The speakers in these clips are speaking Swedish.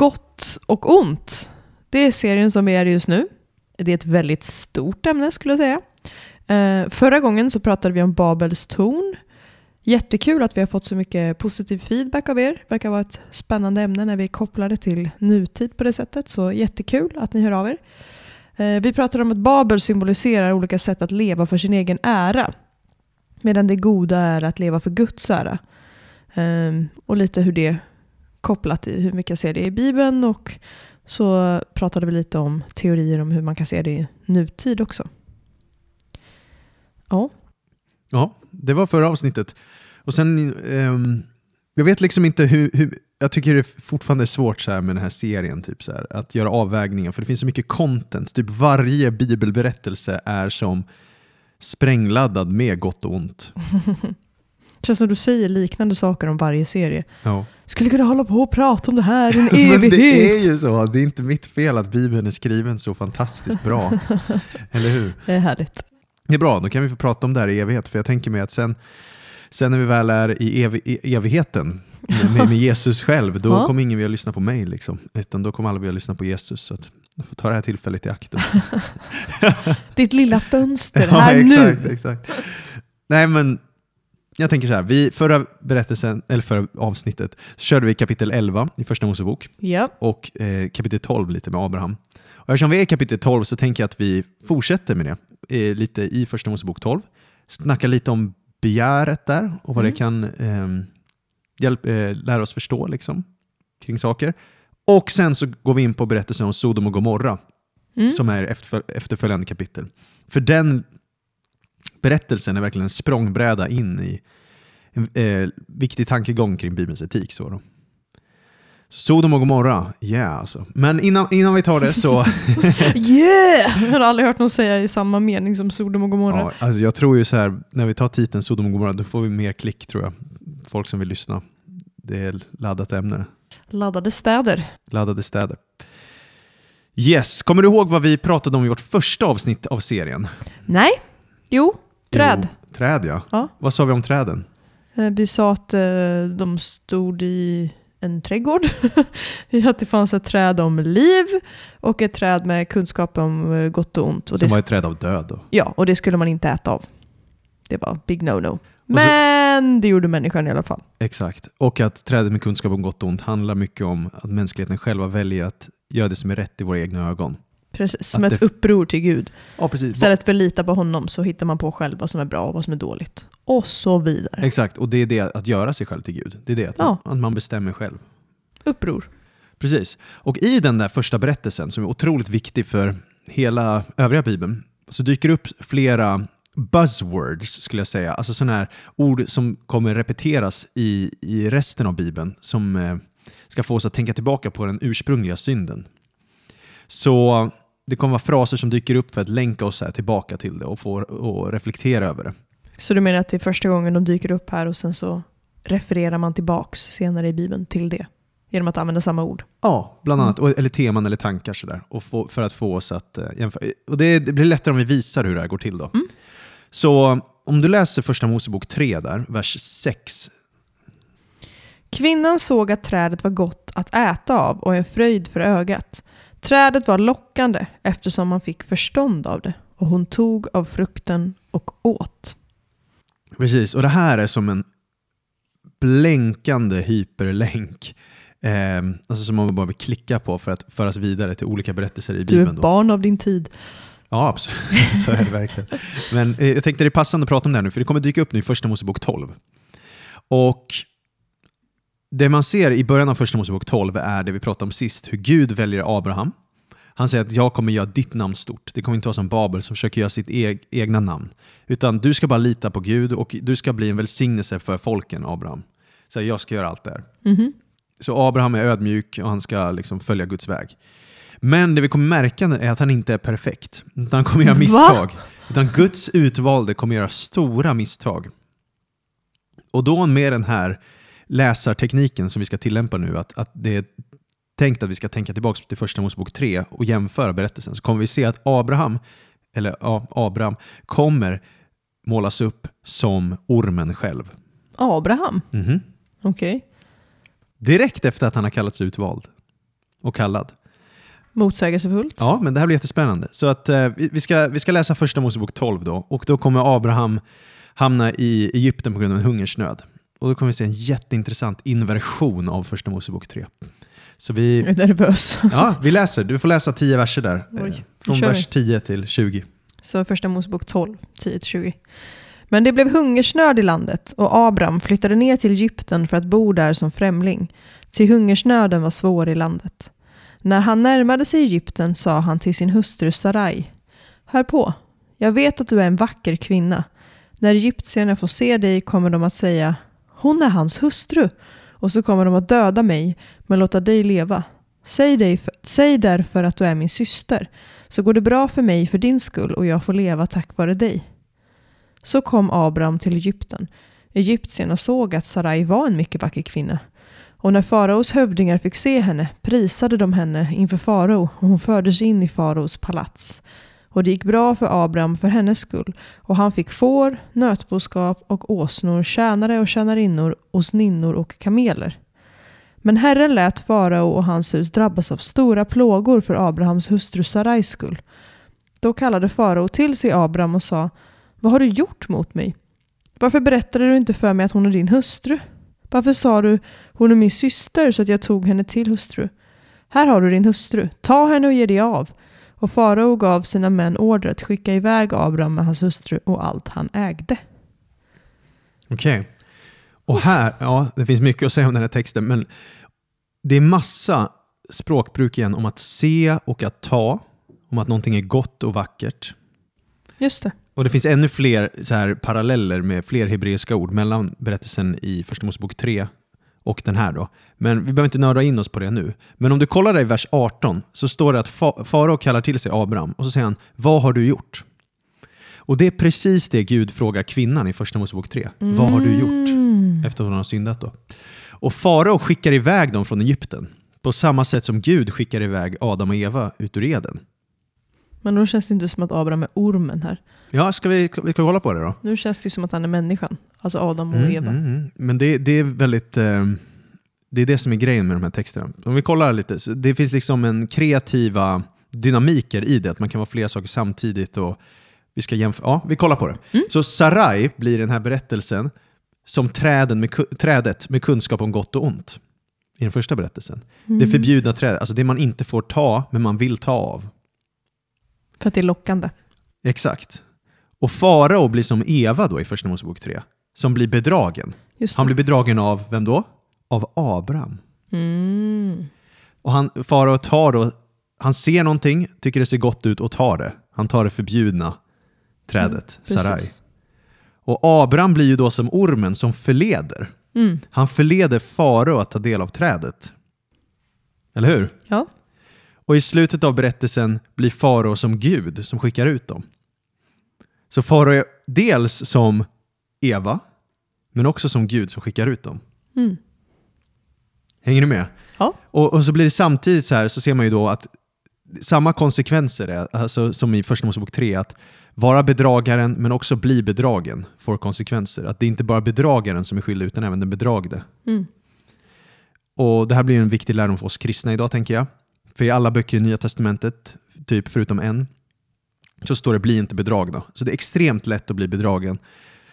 Gott och ont. Det är serien som vi är i just nu. Det är ett väldigt stort ämne skulle jag säga. Eh, förra gången så pratade vi om Babels torn. Jättekul att vi har fått så mycket positiv feedback av er. Det verkar vara ett spännande ämne när vi kopplar det till nutid på det sättet. Så jättekul att ni hör av er. Eh, vi pratade om att Babel symboliserar olika sätt att leva för sin egen ära. Medan det goda är att leva för Guds ära. Eh, och lite hur det kopplat till hur mycket jag ser det i Bibeln och så pratade vi lite om teorier om hur man kan se det i nutid också. Ja. Ja, det var förra avsnittet. Och sen, ehm, jag vet liksom inte hur, hur jag tycker det fortfarande är svårt så här med den här serien, typ så här, att göra avvägningar, för det finns så mycket content. Typ varje bibelberättelse är som sprängladdad med gott och ont. Känns som du säger liknande saker om varje serie. Ja. Skulle kunna hålla på och prata om det här i en Men evighet. det är ju så, det är inte mitt fel att Bibeln är skriven så fantastiskt bra. Eller hur? Det är härligt. Det är bra, då kan vi få prata om det här i evighet, för jag tänker mig att sen, sen när vi väl är i, ev evigheten med, med Jesus själv, då Ja. kommer ingen vilja lyssna på mig, liksom. utan då kommer alla vilja lyssna på Jesus. Så att jag får ta det här tillfället i akt. Ditt lilla fönster ja, här exakt, nu. exakt. Nej, men jag tänker så här, vi, förra, berättelsen, eller förra avsnittet så körde vi kapitel 11 i Första Mosebok Ja. och eh, kapitel 12 lite med Abraham. Och eftersom vi är i kapitel 12 så tänker jag att vi fortsätter med det eh, lite i Första Mosebok 12. Snacka lite om begäret där och vad Mm. det kan eh, hjälp, lära oss förstå liksom, kring saker. Och sen så går vi in på berättelsen om Sodom och Gomorra Mm. som är efterföl- efterföljande kapitel. För den berättelsen är verkligen en språngbräda in i en eh, viktig tankegång kring Bibelns etik. Så då. Sodom och Gomorra, yeah alltså. Men innan, innan vi tar det så... Yeah! Jag har aldrig hört någon säga i samma mening som Sodom och Gomorra. ja, alltså jag tror ju så här, när vi tar titeln Sodom och Gomorra, då får vi mer klick tror jag. Folk som vill lyssna. Det är laddat ämne. Laddade städer. Laddade städer. Yes, kommer du ihåg vad vi pratade om i vårt första avsnitt av serien? Nej. Jo, träd. Jo, träd ja. Ja. Vad sa vi om träden? Eh, Vi sa att eh, de stod i en trädgård. att det fanns ett träd om liv och ett träd med kunskap om eh, gott och ont. Och Som det, var ett träd av död. Då. ja, och det skulle man inte äta av. Det var big no-no. så- Men det gjorde människan i alla fall. Exakt. Och att trädet med kunskap om gott och ont handlar mycket om att mänskligheten själva väljer att göra det som är rätt i våra egna ögon. Precis, som ett uppror till Gud. Ja, precis. Istället för att lita på honom så hittar man på själv vad som är bra och vad som är dåligt. Och så vidare. Exakt, och det är det att göra sig själv till Gud. Det är det, att, Ja. man, att man bestämmer själv. Uppror. Precis. Och i den där första berättelsen, som är otroligt viktig för hela övriga Bibeln, så dyker det upp flera buzzwords, skulle jag säga. Alltså sådana här ord som kommer repeteras i, i resten av Bibeln, som eh, ska få oss att tänka tillbaka på den ursprungliga synden. Så det kommer vara fraser som dyker upp för att länka oss här tillbaka till det och få och reflektera över det. Så du menar att det är första gången de dyker upp här och sen så refererar man tillbaks senare i Bibeln till det? Genom att använda samma ord? Ja, bland annat. Och, eller teman eller tankar sådär. Och få, för att få oss att uh, jämföra. Och det, det blir lättare om vi visar hur det här går till då. Mm. Så om du läser första Mosebok 3 där, vers 6. Kvinnan såg att trädet var gott att äta av och en fröjd för ögat. Trädet var lockande eftersom man fick förstånd av det och hon tog av frukten och åt. Precis, och det här är som en blänkande hyperlänk. Eh, alltså som man bara vill klicka på för att föras vidare till olika berättelser i Du är Bibeln. Då. barn av din tid. Ja, absolut. Så är det verkligen. Men eh, jag tänkte det är passande att prata om det här nu, för det kommer dyka upp nu i Första Mosebok 12. Och det man ser i början av Första Mosebok 12 är det vi pratade om sist, hur Gud väljer Abraham. Han säger att jag kommer göra ditt namn stort. Det kommer inte vara som Babel som försöker göra sitt e- egna namn. Utan du ska bara lita på Gud och du ska bli en välsignelse för folken, Abraham. Så jag ska göra allt det här. Mhm. Så Abraham är ödmjuk och han ska liksom följa Guds väg. Men det vi kommer märka är att han inte är perfekt. Utan han kommer göra Va? misstag. Utan Guds utvalde kommer göra stora misstag. Och då med den här läsartekniken som vi ska tillämpa nu, att, att det är tänkt att vi ska tänka tillbaka till första Mosebok 3 och jämföra berättelsen, så kommer vi se att Abraham, eller ja, Abraham, kommer målas upp som ormen själv. Abraham? Mhm. Okej. Direkt efter att han har kallats utvald och kallad. Motsägelsefullt. Ja, men det här blir jättespännande. Så att, eh, vi, vi, ska, vi ska läsa första Mosebok 12 då. Och då kommer Abraham hamna i Egypten på grund av en hungersnöd. Och då kommer vi se en jätteintressant inversion av första Mosebok 3. Så Jag vi, är nervös. ja, vi läser. Du får läsa 10 verser där. Oj, Eh, Från vers 10 till 20. Så första Mosebok 12, 10-20. Men det blev hungersnöd i landet och Abram flyttade ner till Egypten för att bo där som främling. Ty hungersnöden var svår i landet. När han närmade sig Egypten sa han till sin hustru Sarai. Hör på, jag vet att du är en vacker kvinna. När egyptierna får se dig kommer de att säga hon är hans hustru och så kommer de att döda mig men låta dig leva. Säg, dig, säg därför att du är min syster så går det bra för mig för din skull och jag får leva tack vare dig. Så kom Abraham till Egypten. Egyptierna såg att Sarai var en mycket vacker kvinna. Och när faraos hövdingar fick se henne prisade de henne inför farao och hon fördes in i faraos palats. Och det gick bra för Abraham för hennes skull och han fick får, nötboskap och åsnor, tjänare och tjänarinnor, åsninnor och kameler. Men Herren lät farao och hans hus drabbas av stora plågor för Abrahams hustru Sarais skull. Då kallade farao till sig Abraham och sa Vad har du gjort mot mig? Varför berättade du inte för mig att hon är din hustru? Varför sa du hon är min syster så att jag tog henne till hustru? Här har du din hustru, ta henne och ge dig av. Och farao gav sina män order att skicka iväg Abraham med hans hustru och allt han ägde. Okej. Och här, ja, det finns mycket att säga om den här texten, men det är massa språkbruk igen om att se och att ta, om att någonting är gott och vackert. Just det. Och det finns ännu fler så här, paralleller med fler hebreiska ord mellan berättelsen i Första Mosebok 3 och den här. Då. Men vi behöver inte nörda in oss på det nu. Men om du kollar där i vers 18 så står det att fa- farao kallar till sig Abraham och så säger han Vad har du gjort? Och det är precis det Gud frågar kvinnan i Första Mosebok 3. Vad har du gjort? Mm. Efter att hon har syndat då. Och farao skickar iväg dem från Egypten på samma sätt som Gud skickar iväg Adam och Eva ut ur Eden. Men då känns det inte som att Abraham är ormen här. Ja, ska vi, vi ska kolla på det då? Nu känns det ju som att han är människan. Alltså Adam och Mm, Eva. mm, mm. Men det, det är väldigt... Eh, det är det som är grejen med de här texterna. Om vi kollar lite, det finns liksom en kreativa dynamiker i det, att man kan vara flera saker samtidigt. Och vi ska jämföra. Ja, vi kollar på det. Mm. Så Sarai blir i den här berättelsen som träden med, trädet med kunskap om gott och ont. I den första berättelsen. Det Mm. förbjudna trädet, alltså det man inte får ta, men man vill ta av. För att det är lockande. Exakt. Och farao blir som Eva då i Första Mosebok 3, som blir bedragen. Han blir bedragen av, vem då? Av Abraham. Mm. Och han, farao tar då, han ser någonting, tycker det ser gott ut och tar det. Han tar det förbjudna trädet, Precis. Sarai. Och Abraham blir ju då som ormen som förleder. Mm. Han förleder farao att ta del av trädet. Eller hur? Ja. Och i slutet av berättelsen blir farao som Gud som skickar ut dem. Så farao är dels som Eva, men också som Gud som skickar ut dem. Mm. Hänger du med? Ja. Och, och så blir det samtidigt så här, så ser man ju då att samma konsekvenser är, alltså, som i Första Mosebok 3, att vara bedragaren men också bli bedragen får konsekvenser. Att det är inte bara bedragaren som är skyldig utan även den bedragde. Mm. Och Det här blir en viktig lärdom för oss kristna idag tänker jag. För i alla böcker i Nya Testamentet, typ förutom en, så står det bli inte bedragna. Så det är extremt lätt att bli bedragen.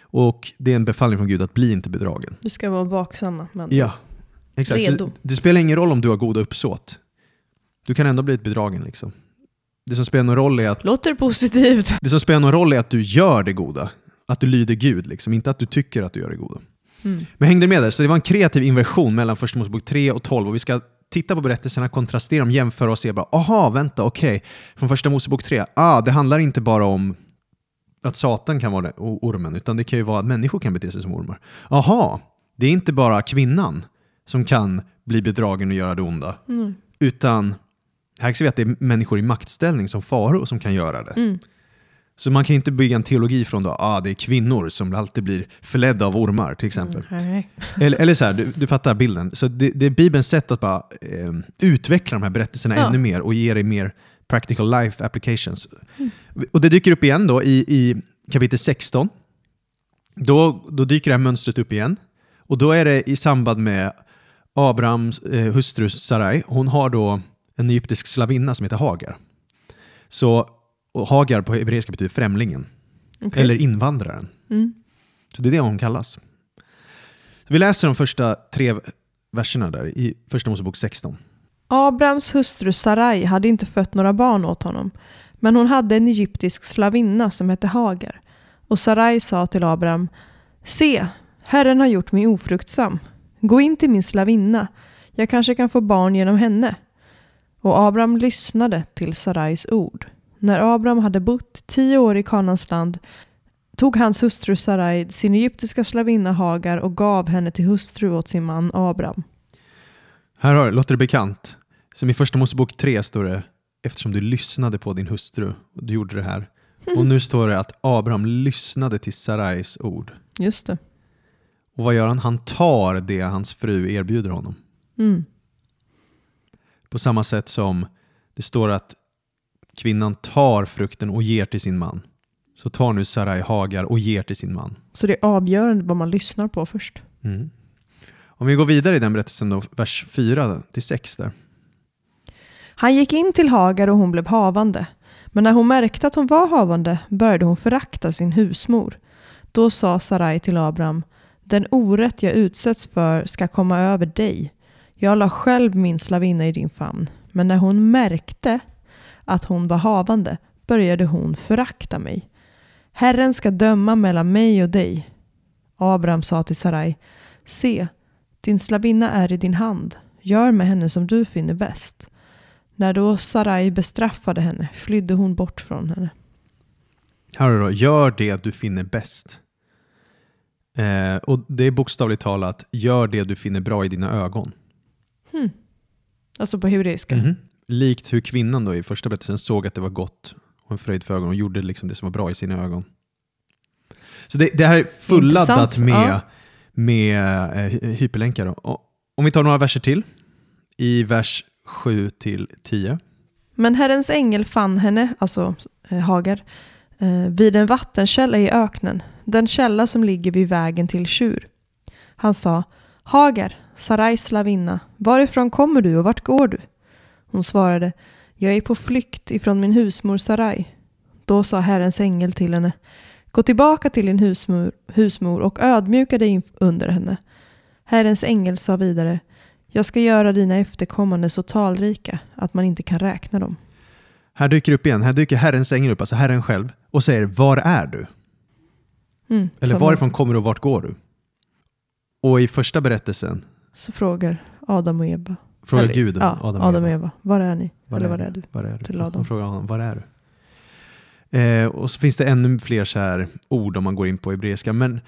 Och det är en befallning från Gud att bli inte bedragen. Vi ska vara vaksamma. Men... Ja, exakt. Redo. Så det spelar ingen roll om du har goda uppsåt. Du kan ändå bli ett bedragen. Liksom. Det, som spelar någon roll är att, Låter positivt. det som spelar någon roll är att du gör det goda. Att du lyder Gud, liksom. inte att du tycker att du gör det goda. Mm. Men hängde du med där? Så det var en kreativ inversion mellan Första Mosebok 3 och 12 och vi ska titta på berättelserna, kontrastera dem, jämföra och se bara aha, vänta, okej. Från Första Mosebok 3, ah, det handlar inte bara om att Satan kan vara ormen, utan det kan ju vara att människor kan bete sig som ormar. Aha, det är inte bara kvinnan som kan bli bedragen och göra det onda, Mm. utan här ser vi att det är människor i maktställning som farao som kan göra det. Mm. Så man kan inte bygga en teologi från då, ah, det är kvinnor som alltid blir förledda av ormar till exempel. Nej. Eller, eller så här, du, du fattar bilden. Så det, det är Bibelns sätt att bara eh, utveckla de här berättelserna Ja. ännu mer och ge dig mer practical life applications. Och det dyker upp igen då i, i kapitel 16. Då, då dyker det här mönstret upp igen. Och då är det i samband med Abrahams eh, hustru Sarai. Hon har då en egyptisk slavinna som heter Hagar. Så, och Hagar på hebreiska betyder främlingen, Okej. eller invandraren. Mm. Så det är det hon kallas. Så vi läser de första tre verserna där i Första Mosebok 16. Abrams hustru Sarai hade inte fött några barn åt honom, men hon hade en egyptisk slavinna som hette Hagar. Och Sarai sa till Abram, Se, Herren har gjort mig ofruktsam. Gå in till min slavinna, jag kanske kan få barn genom henne. Och Abram lyssnade till Sarais ord. När Abram hade bott tio år i Kanans land tog hans hustru Sarai sin egyptiska slavinna Hagar och gav henne till hustru åt sin man Abram. Här har, låter det bekant. Som i Första Mosebok 3 står det eftersom du lyssnade på din hustru och du gjorde det här. Och nu står det att Abraham lyssnade till Sarais ord. Just det. Och vad gör han? Han tar det hans fru erbjuder honom. Mm. På samma sätt som det står att kvinnan tar frukten och ger till sin man. Så tar nu Sarai Hagar och ger till sin man. Så det är avgörande vad man lyssnar på först. Mm. Om vi går vidare i den berättelsen då, vers 4 till 6 där. Han gick in till Hagar och hon blev havande. Men när hon märkte att hon var havande började hon förakta sin husmor. Då sa Sarai till Abraham, den orätt jag utsätts för ska komma över dig. Jag la själv min slavinna i din famn. Men när hon märkte att hon var havande började hon förakta mig. Herren ska döma mellan mig och dig. Abraham sa till Sarai, se, din slavinna är i din hand. Gör med henne som du finner bäst. När då Sarai bestraffade henne flydde hon bort från henne. Här då, gör det du finner bäst. Eh, och Det är bokstavligt talat, gör det du finner bra i dina ögon. Alltså på hebreiska. Mhm. Likt hur kvinnan då i första berättelsen såg att det var gott och en fröjd för ögonen och gjorde liksom det som var bra i sina ögon. Så det, det här är fulladdat med, ja. med eh, hy- hyperlänkar. Om vi tar några verser till. I vers 7 till 10. Men Herrens ängel fann henne, alltså eh, Hagar, eh, vid en vattenkälla i öknen, den källa som ligger vid vägen till Tjur. Han sa, Hagar, Sarais slavinna, varifrån kommer du och vart går du? Hon svarade, jag är på flykt ifrån min husmor Sarai. Då sa Herrens ängel till henne, gå tillbaka till din husmor, husmor och ödmjuka dig under henne. Herrens ängel sa vidare, jag ska göra dina efterkommande så talrika att man inte kan räkna dem. Här dyker upp igen, här dyker Herrens ängel upp, alltså Herren själv, och säger Var är du? Mm, Eller varifrån kommer du och vart går du? Och i första berättelsen Så frågar Adam och Eva. frågar Eller, Gud ja, Adam, och Eva. Var är ni? Var Eller är var är du? Var är du? Till Adam. Han frågar honom, var är du? Eh, och så finns det ännu fler så här ord om man går in på hebreiska. Men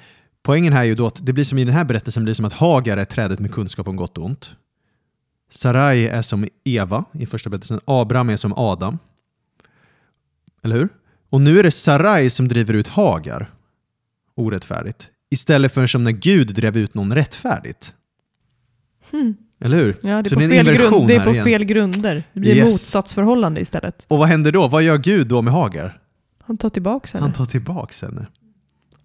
poängen här är ju då att det blir som i den här berättelsen blir som att Hagar är trädet med kunskap om gott och ont. Sarai är som Eva i första berättelsen. Abraham är som Adam. Eller hur? Och nu är det Sarai som driver ut Hagar orättfärdigt. Istället för som när Gud drev ut någon rättfärdigt. Hmm. Eller hur? Ja, det är på, det är fel, grund, det är på fel grunder. Det blir Yes. motsatsförhållande istället. Och vad händer då? Vad gör Gud då med Hagar? Han tar tillbaka henne. Han tar tillbaks henne.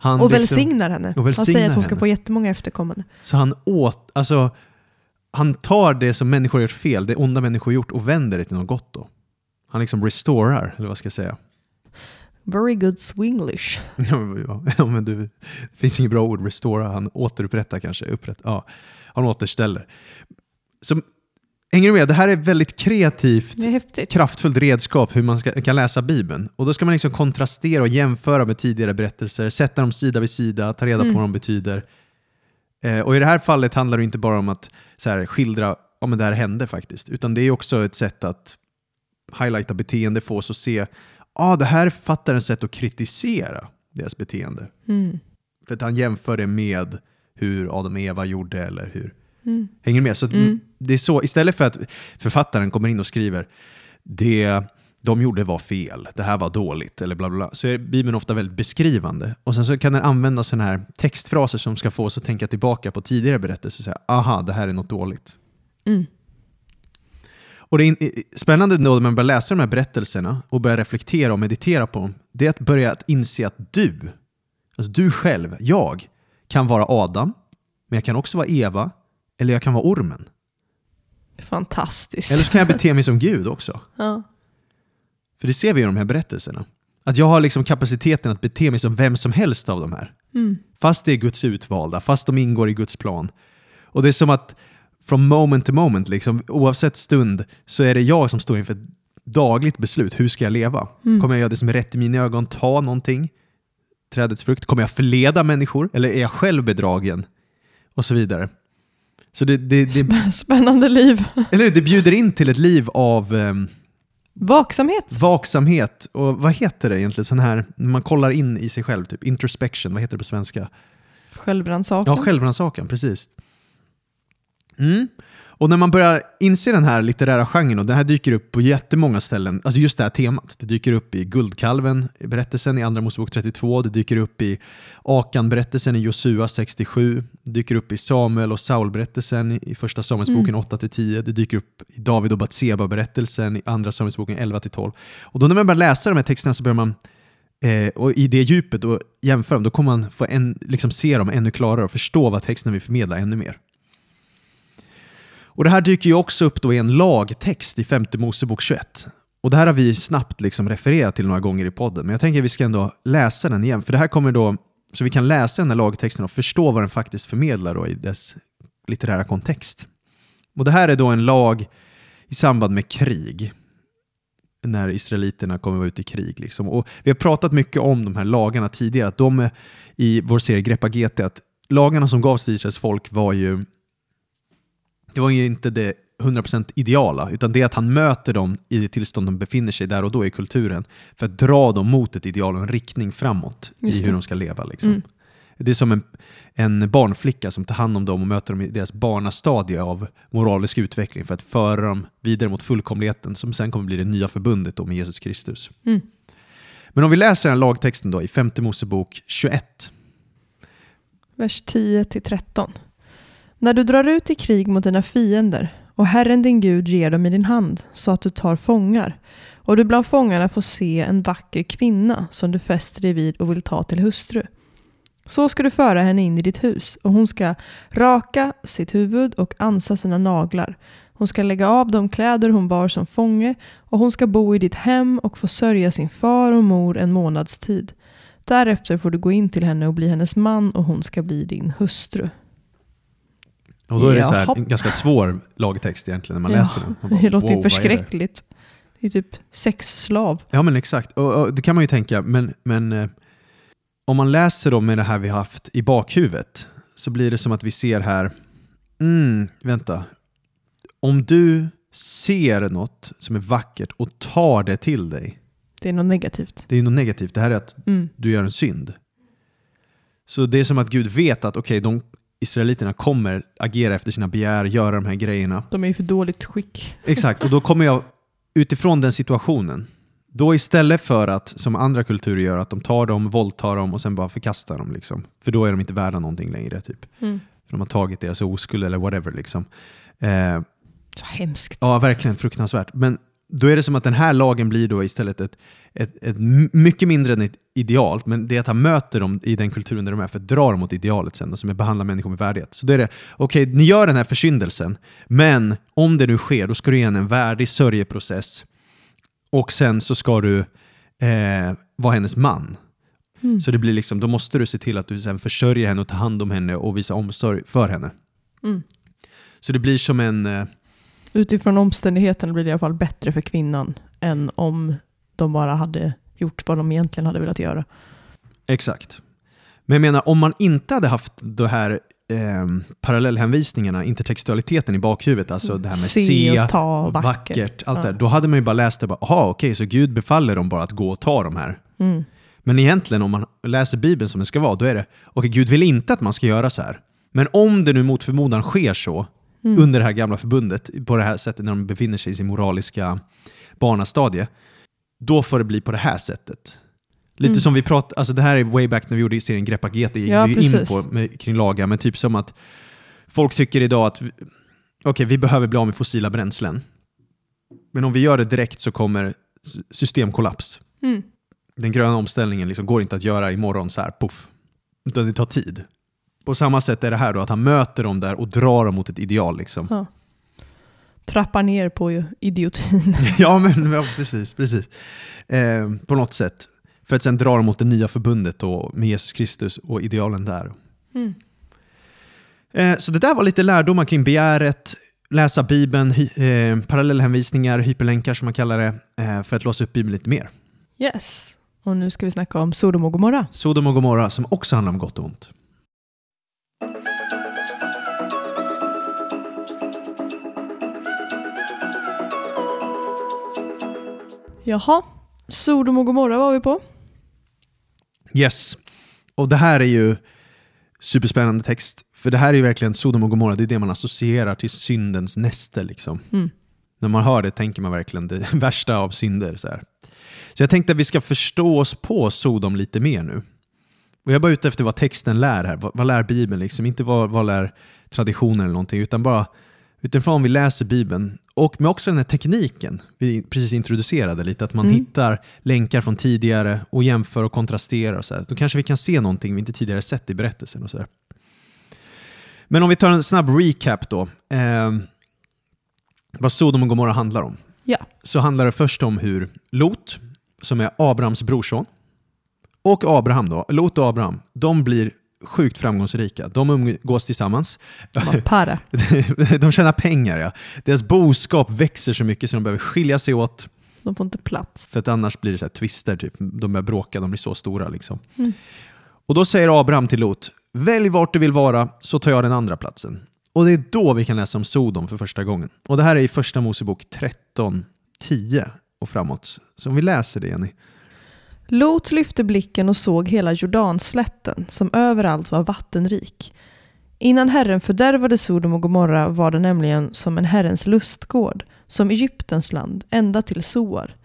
Han och liksom- välsignar henne. och han välsignar säger att hon ska henne. få jättemånga efterkommande. Så han åt, alltså, han tar det som människor har gjort fel, det onda människor har gjort och vänder det till något gott då. Han liksom restorar, eller vad ska jag säga? Very good swinglish. Ja, men du, det finns inget bra ord, restora, han återupprättar kanske, upprätt, ja, han återställer. Så, hänger du med? Det här är väldigt kreativt, är kraftfullt redskap hur man ska, kan läsa Bibeln. Och då ska man liksom kontrastera och jämföra med tidigare berättelser, sätta dem sida vid sida, ta reda på Mm. vad de betyder. Eh, och i det här fallet handlar det inte bara om att så här, skildra om det här hände faktiskt, utan det är också ett sätt att highlighta beteende, få oss att se ah, det här är författarens sätt att kritisera deras beteende. Mm. För att han jämför det med hur Adam och Eva gjorde eller hur... Mm. Hänger du med? Så Mm. det är så, istället för att författaren kommer in och skriver det de gjorde var fel, det här var dåligt eller bla bla bla, så är Bibeln ofta väldigt beskrivande. Och sen så kan den använda sådana här textfraser som ska få oss att tänka tillbaka på tidigare berättelser och säga aha, det här är något dåligt. Mm. Och det är spännande då när man börjar läsa de här berättelserna och börjar reflektera och meditera på dem, det är att börja att inse att du, alltså du själv, jag, kan vara Adam, men jag kan också vara Eva, eller jag kan vara ormen. Fantastiskt. Eller så kan jag bete mig som Gud också. ja. För det ser vi i de här berättelserna. Att jag har liksom kapaciteten att bete mig som vem som helst av de här. Mm. Fast det är Guds utvalda, fast de ingår i Guds plan. Och det är som att from moment to moment, liksom, oavsett stund, så är det jag som står inför ett dagligt beslut. Hur ska jag leva? Mm. Kommer jag göra det som är rätt i mina ögon? Ta någonting? Trädets frukt? Kommer jag förleda människor? Eller är jag själv bedragen? Och så vidare. Så det, det, det, Sp- Spännande liv. eller hur? det bjuder in till ett liv av ehm, Vaksamhet. vaksamhet och vad heter det egentligen? Sån här, när man kollar in i sig själv, typ introspection, vad heter det på svenska? Självrannsakan. Ja, självrannsakan, precis. Mm. Och när man börjar inse den här litterära genren, och det här dyker upp på jättemånga ställen, alltså just det här temat. Det dyker upp i Guldkalven, i berättelsen i Andra Mosebok 32, det dyker upp i Akan-berättelsen i Josua 67, det dyker upp i Samuel och Saul-berättelsen i Första Samuelsboken 8-10, det dyker upp i David och Batseba-berättelsen i Andra Samuelsboken 11-12. Och då när man börjar läsa de här texterna så börjar man Eh, och i det djupet och jämföra dem, då kommer man få en, liksom se dem ännu klarare och förstå vad texten vill förmedla ännu mer. Och Det här dyker ju också upp då i en lagtext i femte Mosebok 21. Och Det här har vi snabbt liksom refererat till några gånger i podden, men jag tänker att vi ska ändå läsa den igen, för det här kommer då, så vi kan läsa den här lagtexten och förstå vad den faktiskt förmedlar då i dess litterära kontext. Och Det här är då en lag i samband med krig när israeliterna kommer vara ute i krig. Liksom. Och vi har pratat mycket om de här lagarna tidigare, att de är, i vår serie Greppa GT, att lagarna som gavs till Israels folk var ju det var ju inte det 100% ideala, utan det är att han möter dem i det tillstånd de befinner sig där och då i kulturen, för att dra dem mot ett ideal och en riktning framåt i hur de ska leva. Liksom. Mm. Det är som en, en barnflicka som tar hand om dem och möter dem i deras barnastadie av moralisk utveckling för att föra dem vidare mot fullkomligheten som sen kommer bli det nya förbundet med Jesus Kristus. Mm. Men om vi läser den lagtexten då i femte Mosebok 21. Vers 10-13. När du drar ut i krig mot dina fiender och Herren din Gud ger dem i din hand så att du tar fångar och du bland fångarna får se en vacker kvinna som du fäster dig vid och vill ta till hustru. Så ska du föra henne in i ditt hus och hon ska raka sitt huvud och ansa sina naglar. Hon ska lägga av de kläder hon bar som fånge och hon ska bo i ditt hem och få sörja sin far och mor en månads tid. Därefter får du gå in till henne och bli hennes man och hon ska bli din hustru. Och då är det så här, en ganska svår lagtext egentligen när man Ja, läser den. Man bara, Det låter ju "Wow, vad är det?" förskräckligt. Det är typ sexslav. Ja men exakt, och, och det kan man ju tänka, men, men eh, om man läser dem med det här vi har haft i bakhuvudet så blir det som att vi ser här, mm, vänta, om du ser något som är vackert och tar det till dig, Det är något negativt. det är ju något negativt, det här är att Mm. du gör en synd. Så det är som att Gud vet att okej, de israeliterna kommer agera efter sina begär, göra de här grejerna. De är ju för dåligt skick. Exakt, och då kommer jag utifrån den situationen, då istället för att som andra kulturer gör, att de tar dem, våldtar dem och sen bara förkastar dem. Liksom. För då är de inte värda någonting längre. Typ. Mm. För de har tagit deras oskuld eller whatever. Liksom. Eh, Så hemskt. ja, verkligen fruktansvärt. Men då är det som att den här lagen blir då istället ett, ett, ett mycket mindre än ett idealt, men det är att han möter dem i den kulturen där de är för att dra dem mot idealet sen, och som är behandla människor med värdighet. Så då är det, okej, ni gör den här försyndelsen, men om det nu sker, då ska du ge henne en värdig sörjeprocess och sen så ska du eh, vara hennes man. Mm. Så det blir liksom, då måste du se till att du sen försörjer henne och tar hand om henne och visar omsorg för henne. Mm. Så det blir som en... Eh, Utifrån omständigheterna blir det i alla fall bättre för kvinnan än om de bara hade gjort vad de egentligen hade velat göra. Exakt. Men jag menar, om man inte hade haft de här eh, parallellhänvisningarna, intertextualiteten i bakhuvudet, alltså det här med se, och ta, och vacker. vackert, allt Ja. det då hade man ju bara läst det bara, aha, okej, så Gud befaller dem bara att gå och ta de här. Mm. Men egentligen, om man läser Bibeln som det ska vara, då är det, okej, Gud vill inte att man ska göra så här. Men om det nu mot förmodan sker så, Mm. under det här gamla förbundet, på det här sättet när de befinner sig i sin moraliska barnastadie, då får det bli på det här sättet. Lite Mm. som vi pratade, alltså det här är way back när vi gjorde serien Greppa GT, gick Ja, vi in precis. på med, kring lagar, men typ som att folk tycker idag att okej, vi behöver bli av med fossila bränslen. Men om vi gör det direkt så kommer systemkollaps. Mm. Den gröna omställningen liksom går inte att göra imorgon så här, puff. Utan det tar tid. På samma sätt är det här då, att han möter dem där och drar dem mot ett ideal. Liksom. Ja. Trappar ner på idiotin. ja, men ja, precis. precis. Eh, på något sätt. För att sen dra dem mot det nya förbundet då, med Jesus Kristus och idealen där. Mm. Eh, så det där var lite lärdomar kring begäret, läsa Bibeln, hy, eh, parallellhänvisningar, hyperlänkar som man kallar det, eh, för att låsa upp Bibeln lite mer. Yes. Och nu ska vi snacka om Sodom och Gomorra. Sodom och Gomorra som också handlar om gott och ont. Jaha, Sodom och Gomorra var vi på. Yes. Och det här är ju superspännande text. För det här är ju verkligen Sodom och Gomorra, det är det man associerar till syndens näste. Liksom. Mm. När man hör det tänker man verkligen det värsta av synder. Så, här. så jag tänkte att vi ska förstå oss på Sodom lite mer nu. Och jag är bara ute efter vad texten lär här. Vad, vad lär Bibeln? Liksom? Inte vad, vad lär traditionen eller någonting, utan bara utifrån vi läser Bibeln. Och med också den här tekniken vi precis introducerade lite, att man Mm. hittar länkar från tidigare och jämför och kontrasterar. Och så här. Då kanske vi kan se någonting vi inte tidigare sett i berättelsen. Och så här. Men om vi tar en snabb recap då. Eh, vad Sodom och Gomorra handlar om. Ja. Så handlar det först om hur Lot, som är Abrahams brorson, och Abraham då, Lot och Abraham, de blir sjukt framgångsrika. De umgås tillsammans. Para. de tjänar pengar ja. Deras boskap växer så mycket så de behöver skilja sig åt De får inte plats. för att annars blir det så här twister, typ. de börjar bråka, de blir så stora. Liksom. Mm. Och då säger Abraham till Lot, välj vart du vill vara så tar jag den andra platsen. Och det är då vi kan läsa om Sodom för första gången. Och det här är i första Mosebok 13, 10 och framåt. Så om vi läser det Jenny. Lot lyfte blicken och såg hela Jordanslätten som överallt var vattenrik. Innan Herren fördärvade Sodom och Gomorra var det nämligen som en Herrens lustgård, som Egyptens land, ända till Soar.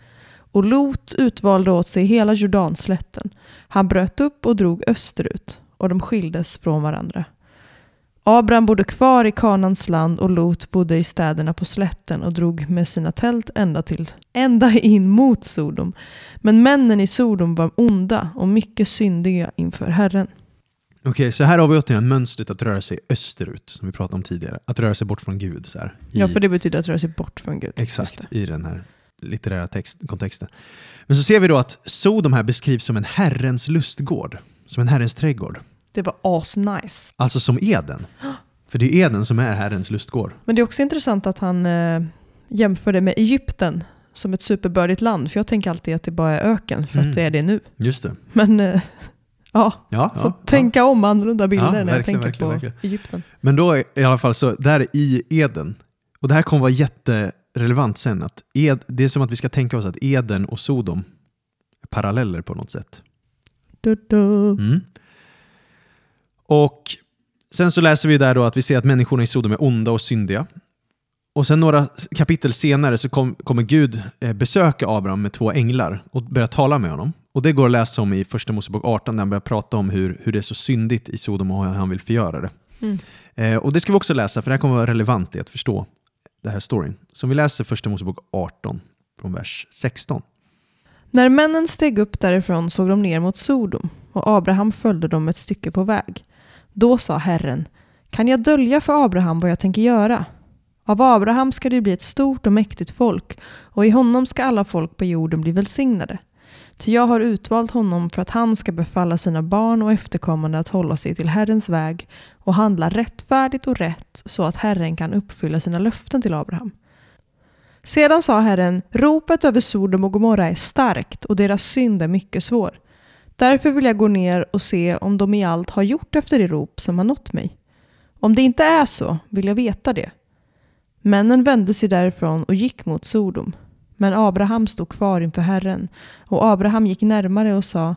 Och Lot utvalde åt sig hela Jordanslätten. Han bröt upp och drog österut, och de skildes från varandra. Abraham bodde kvar i Kanans land och Lot bodde i städerna på slätten och drog med sina tält ända, till, ända in mot Sodom. Men männen i Sodom var onda och mycket syndiga inför Herren. Okej, så här har vi återigen mönstret att röra sig österut, som vi pratade om tidigare. Att röra sig bort från Gud. Så här, i- Ja, för det betyder att röra sig bort från Gud. Exakt, i den här litterära text, kontexten. Men så ser vi då att Sodom här beskrivs som en Herrens lustgård, som en Herrens trädgård. Det var asnice. Alltså som Eden. För det är Eden som är Herrens lustgård. Men det är också intressant att han eh, jämför det med Egypten som ett superbördigt land. För jag tänker alltid att det bara är öken, för Mm. att det är det nu. Just det. Men eh, ja, Ja, får ja, tänka om annorlunda bilder Ja, när jag tänker verkligen, på verkligen. Egypten. Men då i alla fall så, där i Eden, och det här kommer vara jätterelevant sen, att Ed, det är som att vi ska tänka oss att Eden och Sodom är paralleller på något sätt. Du, du. Mm. Och sen så läser vi där då att vi ser att människorna i Sodom är onda och syndiga. Och sen några kapitel senare så kom, kommer Gud eh, besöka Abraham med två änglar och börja tala med honom. Och det går att läsa om i Första Mosebok 18 där han börjar prata om hur, hur det är så syndigt i Sodom och hur han vill förgöra det. Mm. Eh, och det ska vi också läsa för det här kommer vara relevant i att förstå den här storyn. Så vi läser Första Mosebok 18 från vers 16. När männen steg upp därifrån såg de ner mot Sodom och Abraham följde dem ett stycke på väg. Då sa Herren, kan jag dölja för Abraham vad jag tänker göra? Av Abraham ska det bli ett stort och mäktigt folk och i honom ska alla folk på jorden bli välsignade. Ty jag har utvalt honom för att han ska befalla sina barn och efterkommande att hålla sig till Herrens väg och handla rättfärdigt och rätt så att Herren kan uppfylla sina löften till Abraham. Sedan sa Herren, ropet över Sodom och Gomorra är starkt och deras synd är mycket svår. Därför vill jag gå ner och se om de i allt har gjort efter det rop som har nått mig. Om det inte är så vill jag veta det. Männen vände sig därifrån och gick mot Sodom. Men Abraham stod kvar inför Herren och Abraham gick närmare och sa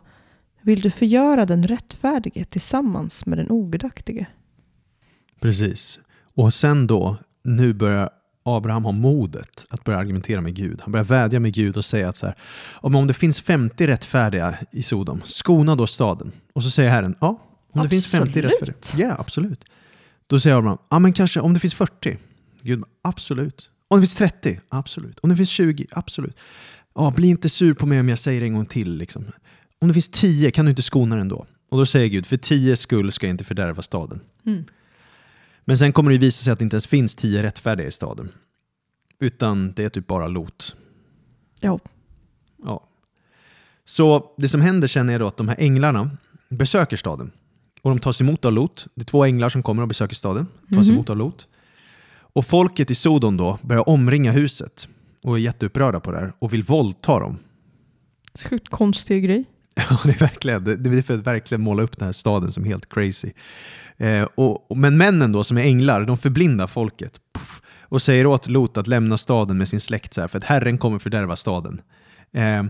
Vill du förgöra den rättfärdige tillsammans med den ogudaktige? Precis. Och sen då, nu börjar Abraham ha modet att börja argumentera med Gud. Han börjar vädja med Gud och säga att så här, om det finns 50 rättfärdiga i Sodom, skona då staden. Och så säger Herren, ja, om det finns 50 Absolut. rättfärdiga. Ja, absolut. Då säger Abraham, ja men kanske om det finns 40. Gud, absolut. Om det finns 30, absolut. Om det finns 20, absolut. Ja, bli inte sur på mig om jag säger det en gång till. Liksom. Om det finns 10, kan du inte skona den då? Och då säger Gud, för 10 skull ska jag inte fördärva staden. Mm. Men sen kommer det visa sig att det inte ens finns 10 rättfärdiga i staden. Utan det är typ bara Lot. Ja. Ja. Så det som händer sen är då att de här änglarna besöker staden. Och de tas emot av Lot. Det är två änglar som kommer och besöker staden. Tas Mhm. emot av Lot. Och folket i Sodom då börjar omringa huset och är jätteupprörda på det här och vill våldta dem. Sjukt konstig grej. Ja, det är verkligen. Det det är för att verkligen måla upp den här staden som helt crazy. Eh, och, men männen då, som är änglar, de förblindar folket. Puff, och säger åt Lot att lämna staden med sin släkt, så här, för att Herren kommer fördärva staden. Eh,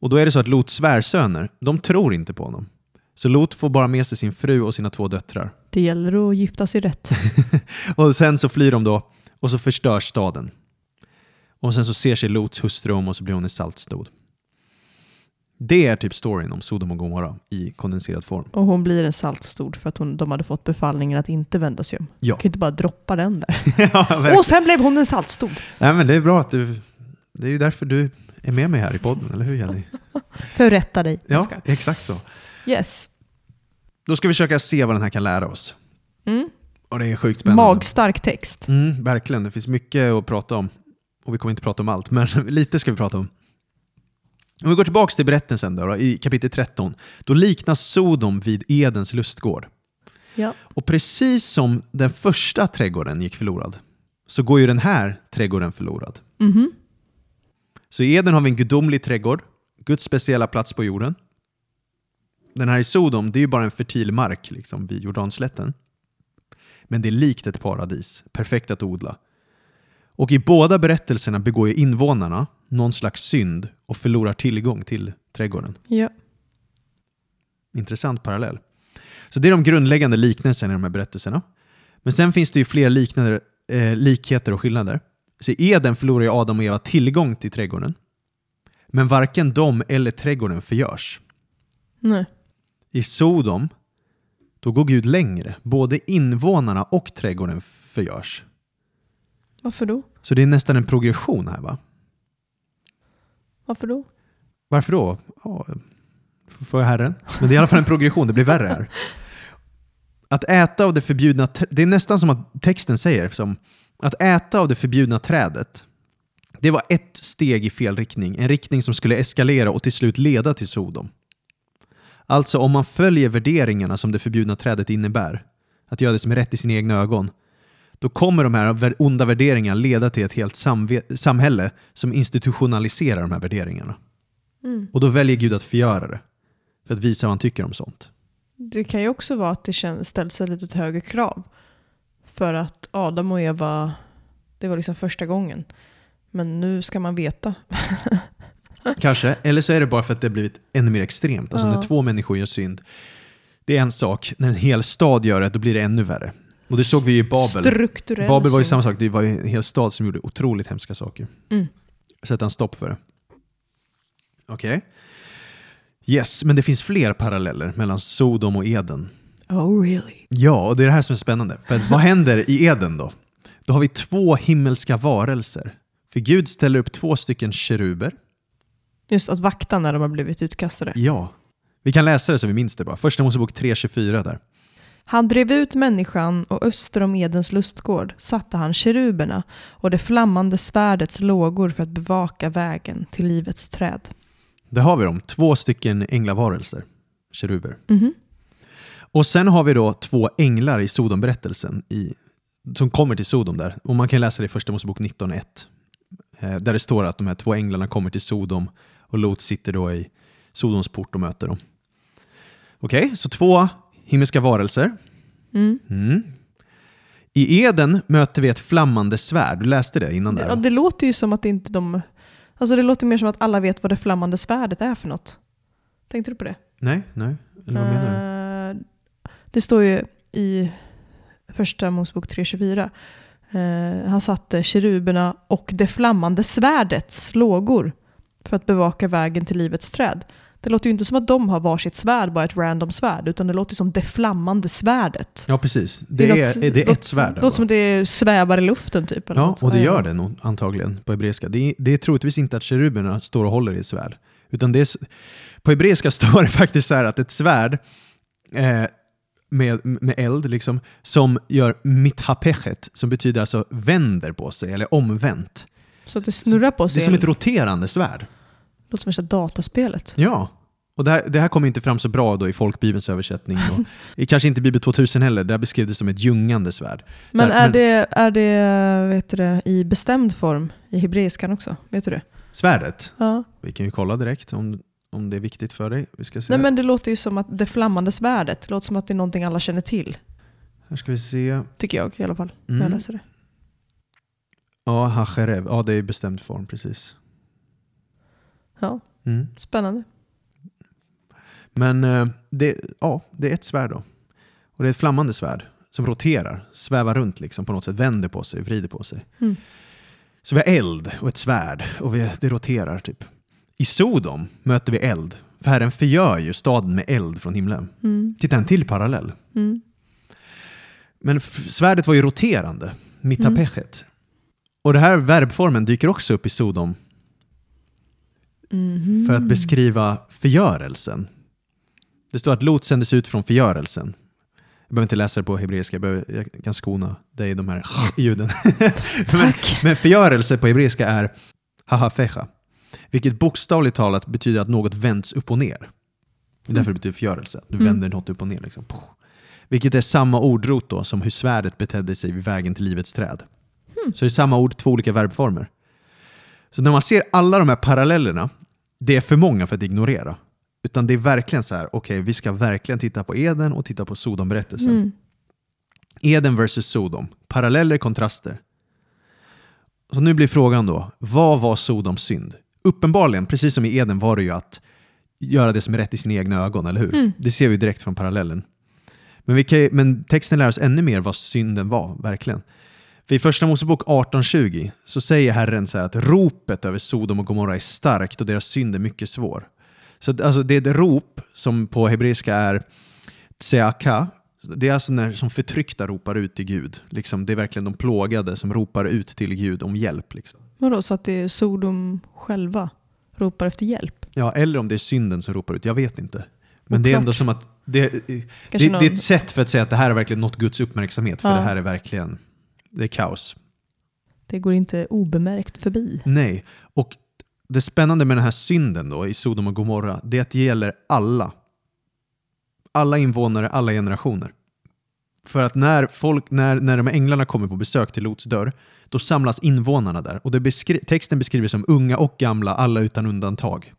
och då är det så att Lots svärsöner, de tror inte på honom. Så Lot får bara med sig sin fru och sina två döttrar. Det gäller att gifta sig rätt. Och sen så flyr de då och så förstörs staden. Och sen så ser sig Lots hustru om och så blir hon en saltstod. Det är typ storyn om Sodom och Gomorra i kondenserad form. Och hon blir en saltstod för att hon, de hade fått befallningen att inte vända sig om. Ja. kan ju inte bara droppa den där. ja. Och sen blev hon en saltstod. Nej, men det är bra att du... Det är ju därför du är med mig här i podden, eller hur Jenny? För att rätta dig. Ja, exakt så. Yes. Då ska vi försöka se vad den här kan lära oss. Mm. Och det är sjukt spännande. Magstark text. Mm, verkligen, det finns mycket att prata om. Och vi kommer inte prata om allt, men lite ska vi prata om. Om vi går tillbaka till berättelsen då, då, i kapitel 13. Då liknas Sodom vid Edens lustgård. Ja. Och precis som den första trädgården gick förlorad, så går ju den här trädgården förlorad. Mhm. Så i Eden har vi en gudomlig trädgård, Guds speciella plats på jorden. Den här i Sodom, det är ju bara en fertil mark liksom, vid Jordanslätten. Men det är likt ett paradis, perfekt att odla. Och i båda berättelserna begår ju invånarna någon slags synd och förlorar tillgång till trädgården. ja. Intressant parallell. Så det är de grundläggande liknelserna i de här berättelserna. Men sen finns det ju fler liknader, eh, likheter och skillnader. Så i Eden förlorar ju Adam och Eva tillgång till trädgården. Men varken de eller trädgården förgörs. Nej. I Sodom, då går Gud längre. Både invånarna och trädgården förgörs. Varför då? Så det är nästan en progression här va? Varför då? Varför då? Ja, för Herren. Men det är i alla fall en progression, det blir värre här. Att äta av det förbjudna, det är nästan som att texten säger, som att äta av det förbjudna trädet, det var ett steg i fel riktning, en riktning som skulle eskalera och till slut leda till Sodom. Alltså om man följer värderingarna som det förbjudna trädet innebär, att göra det som är rätt i sina egna ögon, då kommer de här onda värderingarna leda till ett helt samhälle som institutionaliserar de här värderingarna. Mm. Och då väljer Gud att förgöra det. För att visa vad han tycker om sånt. Det kan ju också vara att det känns, ställs ett lite högre krav. För att Adam och Eva, det var liksom första gången. Men nu ska man veta. Kanske. Eller så är det bara för att det har blivit ännu mer extremt. Alltså Ja. när två människor gör synd. Det är en sak. När en hel stad gör det, då blir det ännu värre. Och det såg vi i Babel. Strukturell Babel var ju samma sak. Det var en hel stad som gjorde otroligt hemska saker. Mm. Sätta en stopp för det. Okej. Yes, men det finns fler paralleller mellan Sodom och Eden. Oh really? Ja, och det är det här som är spännande. För vad händer i Eden då? Då har vi två himmelska varelser. För Gud ställer upp två stycken keruber. Just att vakta när de har blivit utkastade. Ja. Vi kan läsa det så vi minns det bara. Första Mosebok 3.24 där. Han drev ut människan och öster om Edens lustgård satte han keruberna och det flammande svärdets lågor för att bevaka vägen till livets träd. Där har vi dem. Två stycken änglavarelser. Keruber. Mhm. Och sen har vi då två änglar i Sodom-berättelsen i, som kommer till Sodom där. Och man kan läsa det i Första Mosebok 19.1. Eh, där det står att de här två änglarna kommer till Sodom och Lot sitter då i Sodoms port och möter dem. Okej, så två himmelska varelser. Mm. Mm. I Eden möter vi ett flammande svärd. Du läste det innan där? ja, det låter ju som att inte de... Alltså det låter mer som att alla vet vad det flammande svärdet är för något. Tänkte du på det? Nej, nej. Eller vad menar du? Eh, Det står ju i första Mosebok 3.24. Eh, han satte keruberna och det flammande svärdets lågor för att bevaka vägen till livets träd. Det låter ju inte som att de har varsitt svärd, bara ett random svärd, utan det låter som det flammande svärdet. Ja, precis. Det, är, låter- det låter- ett svärd. Det låter som att det svävar i luften typ. eller Ja, något. och det gör det nog antagligen på hebreiska. Det det är troligtvis inte att keruberna står och håller i ett svärd. Utan det är, på hebreiska står det faktiskt så här att ett svärd eh, med, med eld liksom, som gör mithapechet, som betyder alltså vänder på sig eller omvänt. Så att det snurrar på Det sig. är som ett roterande svärd. Låter som värsta dataspelet. Ja. Och det här, det här kommer inte fram så bra då i folkbibelns översättning. Och, kanske inte Bibel 2000 heller, där beskrivs det som ett ljungande svärd. Men här, är det, är det vet du det, i bestämd form i hebreiskan också? Vet du det? Svärdet, Ja. vi kan ju kolla direkt om, om det är viktigt för dig. Vi ska se. Nej men det låter ju som att det flammande svärdet, det låter som att det är någonting alla känner till. Här ska vi se. Tycker jag i alla fall, när jag Mm. läser det. Ja, hacherev. Ja, det är i bestämd form, precis. Ja, Mm. spännande. Men eh, det, ja, det är ett svärd då. Och det är ett flammande svärd som roterar, svävar runt liksom på något sätt, vänder på sig, vrider på sig. Mm. Så vi har eld och ett svärd och vi, det roterar typ. I Sodom möter vi eld. För Herren förgör ju staden med eld från himlen. Mm. Titta, en till parallell. Mm. Men svärdet var ju roterande, mitapechet. Och den här verbformen dyker också upp i Sodom Mhm. för att beskriva förgörelsen. Det står att Lot sändes ut från förgörelsen. Jag behöver inte läsa det på hebreiska, jag, behöver, jag kan skona dig de här ljuden. men, men förgörelse på hebreiska är hahafecha, vilket bokstavligt talat betyder att något vänds upp och ner. Det är därför det betyder förgörelse, du Mm. vänder något upp och ner. Liksom. Vilket är samma ordrot då som hur svärdet betedde sig vid vägen till livets träd. Mm. Så det är samma ord, två olika verbformer. Så när man ser alla de här parallellerna, det är för många för att ignorera. Utan det är verkligen så här, okej, vi ska verkligen titta på Eden och titta på Sodom-berättelsen. Mm. Eden versus Sodom. Paralleller, kontraster. Så nu blir frågan då, vad var Sodoms synd? Uppenbarligen, precis som i Eden, var det ju att göra det som är rätt i sina egna ögon, eller hur? Mm. Det ser vi direkt från parallellen. Men, kan, men texten lär oss ännu mer vad synden var, verkligen. För i Första Mosebok 18.20 så säger Herren så att ropet över Sodom och Gomorra är starkt och deras synd är mycket svår. Så alltså, det är ett rop som på hebreiska är tseaka. Det är alltså när som förtryckta ropar ut till Gud. Liksom, det är verkligen de plågade som ropar ut till Gud om hjälp. Liksom. Vadå, så att det är Sodom själva ropar efter hjälp? Ja, eller om det är synden som ropar ut, jag vet inte. Men det är Oklart. ändå som att det, det, Kanske det någon... är ett sätt för att säga att det här har verkligen nått Guds uppmärksamhet. För Ja. det här är verkligen, det är kaos. det går inte obemärkt förbi. Nej. Och det spännande med den här synden då i Sodom och Gomorra, det är att det gäller alla. Alla invånare, alla generationer. För att när, folk, när, när de här änglarna kommer på besök till Lots dörr, då samlas invånarna där. Och det beskri- texten beskriver som unga och gamla, alla utan undantag.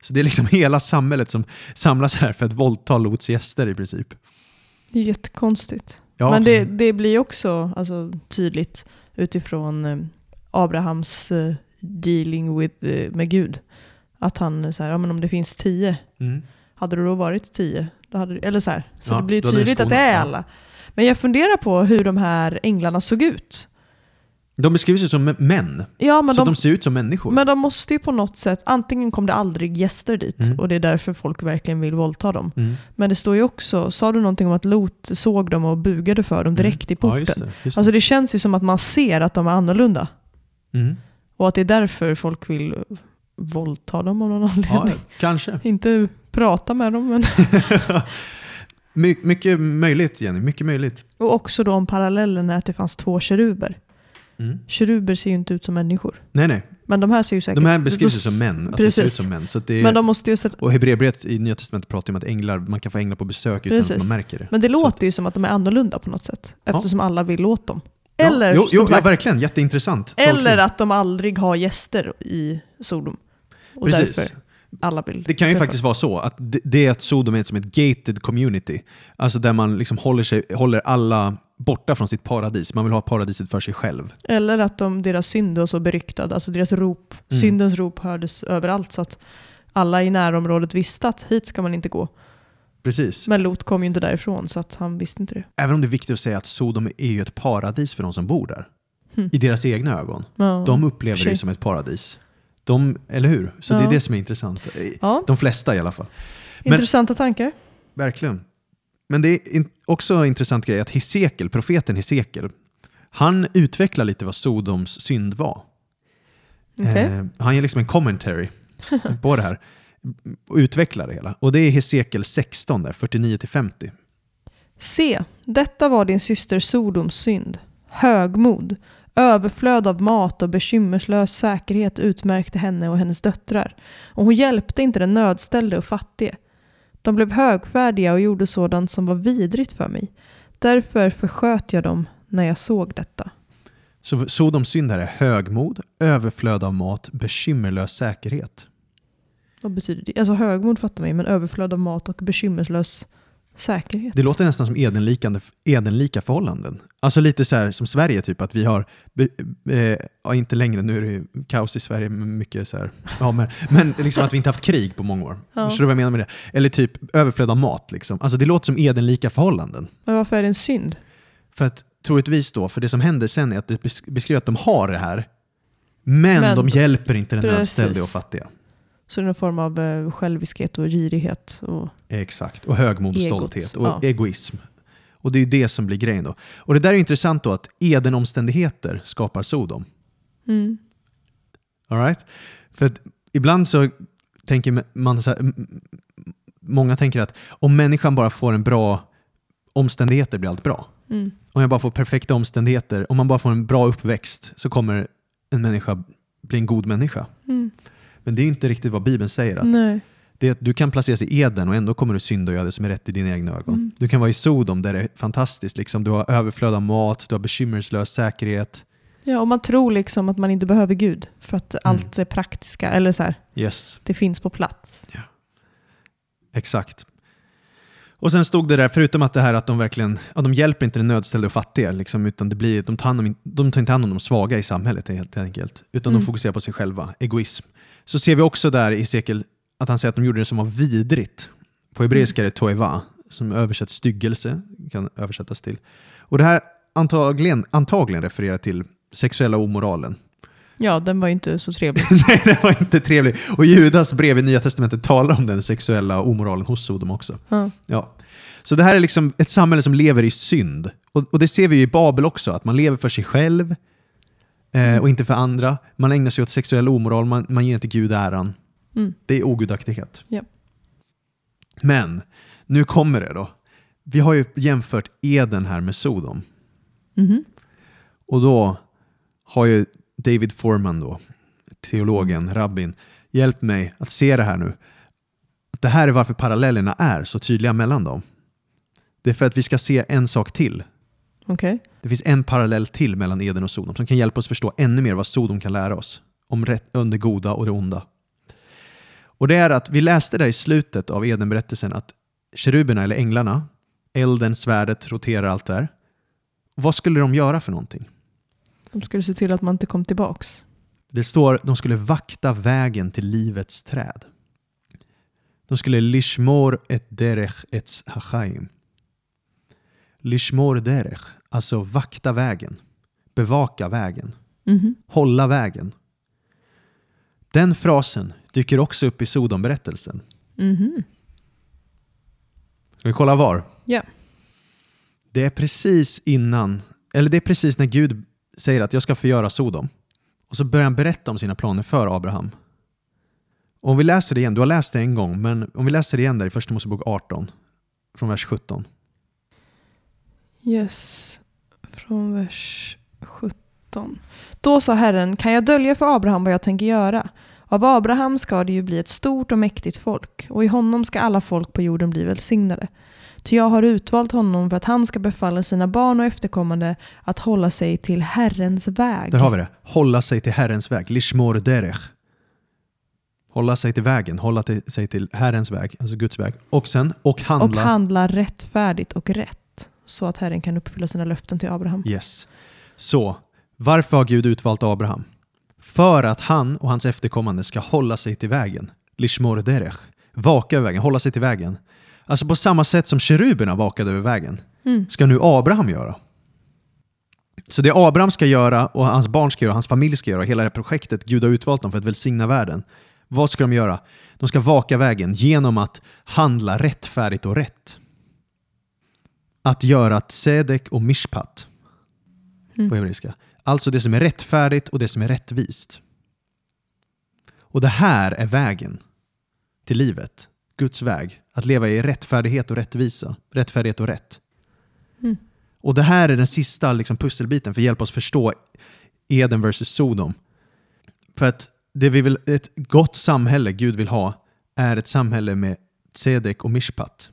Så det är liksom hela samhället som samlas här för att våldta Lots gäster i princip. Det är jättekonstigt. Ja, Men det, det blir också alltså, tydligt utifrån eh, Abrahams eh, dealing with, eh, med Gud. Att han, så här, ja, men om det finns tio, mm. hade det då varit tio? Då hade, eller så här. Så Ja, det blir hade det tydligt att det är alla. Men jag funderar på hur de här änglarna såg ut. De beskrivs ju som män, Ja, men så de, de ser ut som människor. men de måste ju på något sätt, antingen kom det aldrig gäster dit Mm. och det är därför folk verkligen vill våldta dem. Mm. Men det står ju också, sa du någonting om att Lot såg dem och bugade för dem direkt i Mm. Ja, porten? just det, just det. Alltså det känns ju som att man ser att de är annorlunda. Mm. Och att det är därför folk vill våldta dem av någon Ja, anledning. kanske. Inte prata med dem, men... My, mycket möjligt Jenny, mycket möjligt. Och också då om parallellen är att det fanns två keruber. Mm. Keruber ser ju inte ut som människor. Nej, nej. Men de här ser ju säkert... De här beskrivs ju som män. Att det ser ut Precis. som män. Så att det är, Men de måste ju sett, Och Hebreerbrevet i Nya Testamentet pratar ju om att änglar, man kan få änglar på besök utan Precis. att man märker det. Men det låter ju som att de är annorlunda på något sätt. Eftersom alla vill åt dem. Ja, Eller, jo, jo, som ja, sagt, verkligen. Jätteintressant. eller att de aldrig har gäster i Sodom. Och Precis. därför alla vill Det kan ju träffa. faktiskt vara så att det, det är att Sodom är som ett gated community. Alltså där man liksom håller, sig, håller alla borta från sitt paradis. Man vill ha paradiset för sig själv. Eller att de, deras synd var så beryktad, alltså deras rop, Mm. syndens rop hördes överallt så att alla i närområdet visste att hit ska man inte gå. Precis. Men Lot kom ju inte därifrån så att han visste inte det. Även om det är viktigt att säga att Sodom är ju ett paradis för de som bor där. Hmm. I deras egna ögon. Ja. De upplever det som ett paradis. De, eller hur? Så det Ja. är det som är intressant. Ja, De flesta i alla fall. Men- intressanta tankar. Verkligen. Men det är också en intressant grej att Hesekiel, profeten Hesekiel, han utvecklar lite vad Sodoms synd var. Okej. Eh, han ger liksom en commentary på det här och utvecklar det hela. Och det är Hesekiel 16, där, 49-50. Se, detta var din syster Sodoms synd. Högmod, överflöd av mat och bekymmerslös säkerhet utmärkte henne och hennes döttrar. Och hon hjälpte inte den nödställde och fattige. De blev högfärdiga och gjorde sådant som var vidrigt för mig. Därför försköt jag dem när jag såg detta. Så Sodoms synd här är högmod, överflöd av mat, bekymmerlös säkerhet. Vad betyder det? Alltså högmod fattar mig, men överflöd av mat och bekymmerslös säkerhet. Det låter nästan som edenlikande, edenlika förhållanden. Alltså lite så här som Sverige, typ att vi har, eh, ja, inte längre, nu är det ju kaos i Sverige, mycket så här, ja, men, men liksom att vi inte haft krig på många år. Ja. Förstår du vad jag menar med det? Eller typ överflöd av mat. Liksom. Alltså det låter som edenlika förhållanden. Men varför är det en synd? För att troligtvis då, för det som händer sen är att bes- beskriver att de har det här, men, Men- de hjälper inte den nödställde och fattiga. Så det är någon form av eh, själviskhet och girighet. Och, Exakt, och högmod och Egot, stolthet och ja. egoism. Och det är ju det som blir grejen då. Och det där är intressant då att Edenomständigheter skapar Sodom. mm. All right? För ibland så tänker man så här, många tänker att om människan bara får en bra omständigheter blir allt bra. Mm. Om jag bara får perfekta omständigheter, om man bara får en bra uppväxt så kommer en människa bli en god människa. Mm. Men det är inte riktigt vad Bibeln säger. Att Nej. det är att du kan placeras i Eden och ändå kommer du synda och göra det som är rätt i dina egna ögon. Mm. Du kan vara i Sodom där det är fantastiskt. Liksom. Du har överflöd av mat, du har bekymmerslös säkerhet. Ja, och man tror liksom att man inte behöver Gud för att allt är praktiska, eller så här, Yes, det finns på plats. exakt. Och sen stod det där, förutom att det här att de verkligen, ja, de hjälper inte den nödställda och fattiga, liksom, utan det blir, de, tar hand om, de tar inte hand om de svaga i samhället helt enkelt, utan Mm. de fokuserar på sig själva, egoism. Så ser vi också där i sekel att han säger att de gjorde det som var vidrigt. På hebreiska är det toeva, som översätts styggelse, kan översättas till. Och det här antagligen, antagligen refererar till sexuella omoralen. Ja, den var ju inte så trevlig. Nej, det var inte trevligt. Och Judas brev i Nya Testamentet talar om den sexuella omoralen hos Sodom också. Ja. Ja. Så det här är liksom ett samhälle som lever i synd. Och, och det ser vi ju i Babel också, att man lever för sig själv eh, och inte för andra. Man ägnar sig åt sexuell omoral, man, man ger inte Gud äran. Mm. Det är ogudaktighet. Ja. Men, nu kommer det då. Vi har ju jämfört Eden här med Sodom. Mhm. Och då har ju David Foreman, då, teologen, rabbin, hjälpt mig att se det här nu. Det här är varför parallellerna är så tydliga mellan dem. Det är för att vi ska se en sak till. Okej. Det finns en parallell till mellan Eden och Sodom som kan hjälpa oss förstå ännu mer vad Sodom kan lära oss om, rätt, om det goda och det onda. Och det är att vi läste där i slutet av Edenberättelsen att keruberna eller änglarna, elden, svärdet, roterar allt där. Vad skulle de göra för någonting? De skulle se till att man inte kom tillbaks. Det står de skulle vakta vägen till livets träd. De skulle lishmor et derech etz hachaim. Lishmor derech, alltså vakta vägen, bevaka vägen, Mhm. hålla vägen. Den frasen dyker också upp i Sodom-berättelsen. Mhm. Ska vi kolla var? Ja. Det är precis innan, eller det är precis när Gud säger att jag ska förgöra Sodom. Och så börjar han berätta om sina planer för Abraham. Och om vi läser det igen, du har läst det en gång, men om vi läser det igen där i Första Mosebok 18, från vers 17. Yes. Från vers 17. Då sa Herren, kan jag dölja för Abraham vad jag tänker göra? Av Abraham ska det ju bli ett stort och mäktigt folk, och i honom ska alla folk på jorden bli välsignade. Ty jag har utvalt honom för att han ska befalla sina barn och efterkommande att hålla sig till Herrens väg. Där har vi det. Hålla sig till Herrens väg. Lishmor derech. Hålla sig till vägen, hålla till, sig till Herrens väg, alltså Guds väg. Och sen, och och handla. handla rättfärdigt och rätt, så att Herren kan uppfylla sina löften till Abraham. Yes. Så, varför har Gud utvalt Abraham? För att han och hans efterkommande ska hålla sig till vägen. Lishmor derech. Vaka över vägen, hålla sig till vägen. Alltså på samma sätt som keruberna vakade över vägen, Mm. ska nu Abraham göra. Så det Abraham ska göra och hans barn ska göra, hans familj ska göra, hela det här projektet, Gud har utvalt dem för att välsigna världen. Vad ska de göra? De ska vaka vägen genom att handla rättfärdigt och rätt. Att göra tzedek och mishpat Mm. på hebreiska. Alltså det som är rättfärdigt och det som är rättvist. Och det här är vägen till livet. Guds väg. Att leva i rättfärdighet och rättvisa. Rättfärdighet och rätt. Mm. Och det här är den sista liksom, pusselbiten för att hjälpa oss förstå Eden versus Sodom. För att det vi vill, ett gott samhälle Gud vill ha är ett samhälle med tzedek och mishpat.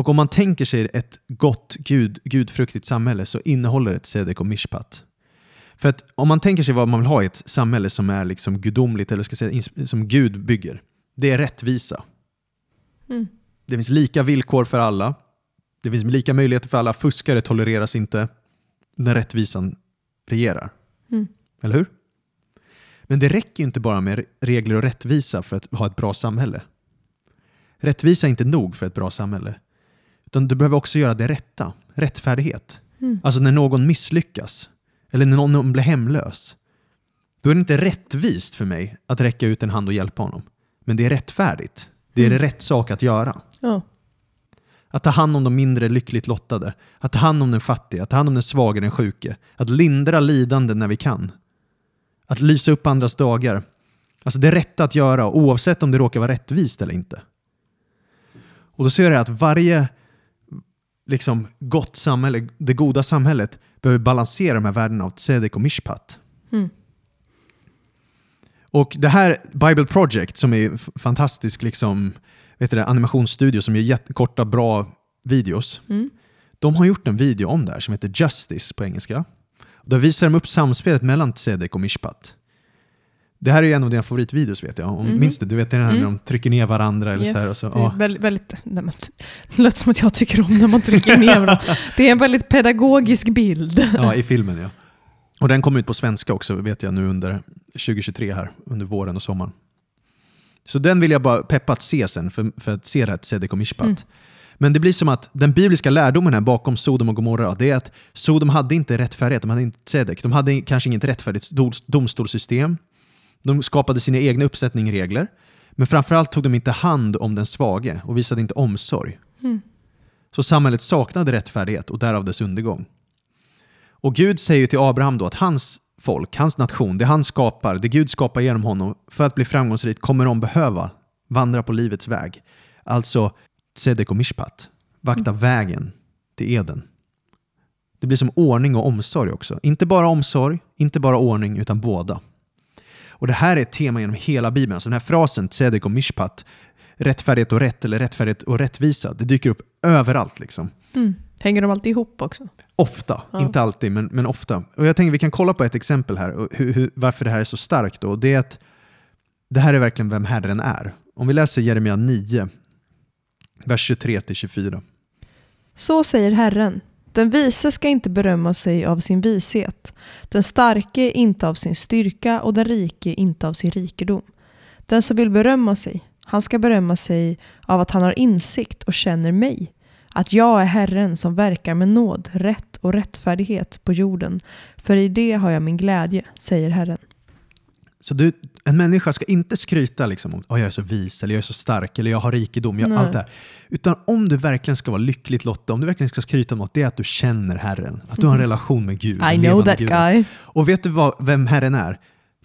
Och om man tänker sig ett gott, gud, gudfruktigt samhälle så innehåller det tzedek och mishpat. För att om man tänker sig vad man vill ha i ett samhälle som är liksom gudomligt, eller ska säga, som Gud bygger, det är rättvisa. Mm. Det finns lika villkor för alla. Det finns lika möjligheter för alla. Fuskare tolereras inte när rättvisan regerar. Mm. Eller hur? Men det räcker ju inte bara med regler och rättvisa för att ha ett bra samhälle. Rättvisa är inte nog för ett bra samhälle. Utan du behöver också göra det rätta. Rättfärdighet. Mm. Alltså när någon misslyckas. Eller när någon blir hemlös. Då är det inte rättvist för mig att räcka ut en hand och hjälpa honom. Men det är rättfärdigt. Det är Mm. rätt sak att göra. Ja. Att ta hand om de mindre lyckligt lottade. Att ta hand om den fattiga. Att ta hand om den svaga, den sjuke. Att lindra lidande när vi kan. Att lysa upp andras dagar. Alltså det rätta att göra oavsett om det råkar vara rättvist eller inte. Och då ser jag att varje liksom, gott samhälle, det goda samhället, behöver balansera de här värdena av tzedek och mishpat. Mm. Och det här Bible Project som är f- fantastisk liksom, vet du det, animationsstudio som gör jättekorta bra videos. Mm. De har gjort en video om det här som heter Justice på engelska. Där visar de upp samspelet mellan tzedek och mishpat. Det här är ju en av dina favoritvideos vet jag. Om, Mhm. Minns du? Du vet den här när Mm. de trycker ner varandra eller så här. Och så, det är väldigt, väldigt, nej, men, det låter som att jag tycker om när man trycker ner varandra. Det är en väldigt pedagogisk bild. ja, i filmen ja. Och den kommer ut på svenska också vet jag nu under 2023 här, under våren och sommaren. Så den vill jag bara peppa att se sen, för, för att se det här tzedek och mishpat. Mm. Men det blir som att den bibliska lärdomen här bakom Sodom och Gomorra, det är att Sodom hade inte rättfärdighet, de hade inte tzedek. De hade kanske inget rättfärdigt dom- domstolssystem. De skapade sina egna uppsättning regler. Men framförallt tog de inte hand om den svage och visade inte omsorg. Mm. Så samhället saknade rättfärdighet och därav dess undergång. Och Gud säger till Abraham då att hans folk, hans nation, det han skapar, det Gud skapar genom honom, för att bli framgångsrik kommer de behöva vandra på livets väg. Alltså tzedek och mishpat. Vakta vägen till Eden. Det blir som ordning och omsorg också. Inte bara omsorg, inte bara ordning, utan båda. Och Det här är ett tema genom hela Bibeln. Så den här frasen tzedek och mishpat, rättfärdighet och rätt eller rättfärdighet och rättvisa, det dyker upp överallt. liksom. Mm. Hänger de alltid ihop också? Ofta, Ja. inte alltid, men, men ofta. Och jag tänker vi kan kolla på ett exempel här, och hur, hur, varför det här är så starkt. Då. Det är att det här är verkligen vem Herren är. Om vi läser Jeremia 9, vers 23-24. Så säger Herren. Den vise ska inte berömma sig av sin vishet, den starke inte av sin styrka och den rike inte av sin rikedom. Den som vill berömma sig, han ska berömma sig av att han har insikt och känner mig, att jag är Herren som verkar med nåd, rätt och rättfärdighet på jorden, för i det har jag min glädje, säger Herren. Så du, en människa ska inte skryta liksom, om att jag är så vis, eller jag är så stark, eller jag har rikedom, jag, Nej. allt det här. Utan om du verkligen ska vara lyckligt lottad, om du verkligen ska skryta om något, det är att du känner Herren. Att du har en relation med Gud. Mm. I know that Guden. guy. Och vet du vad, vem Herren är?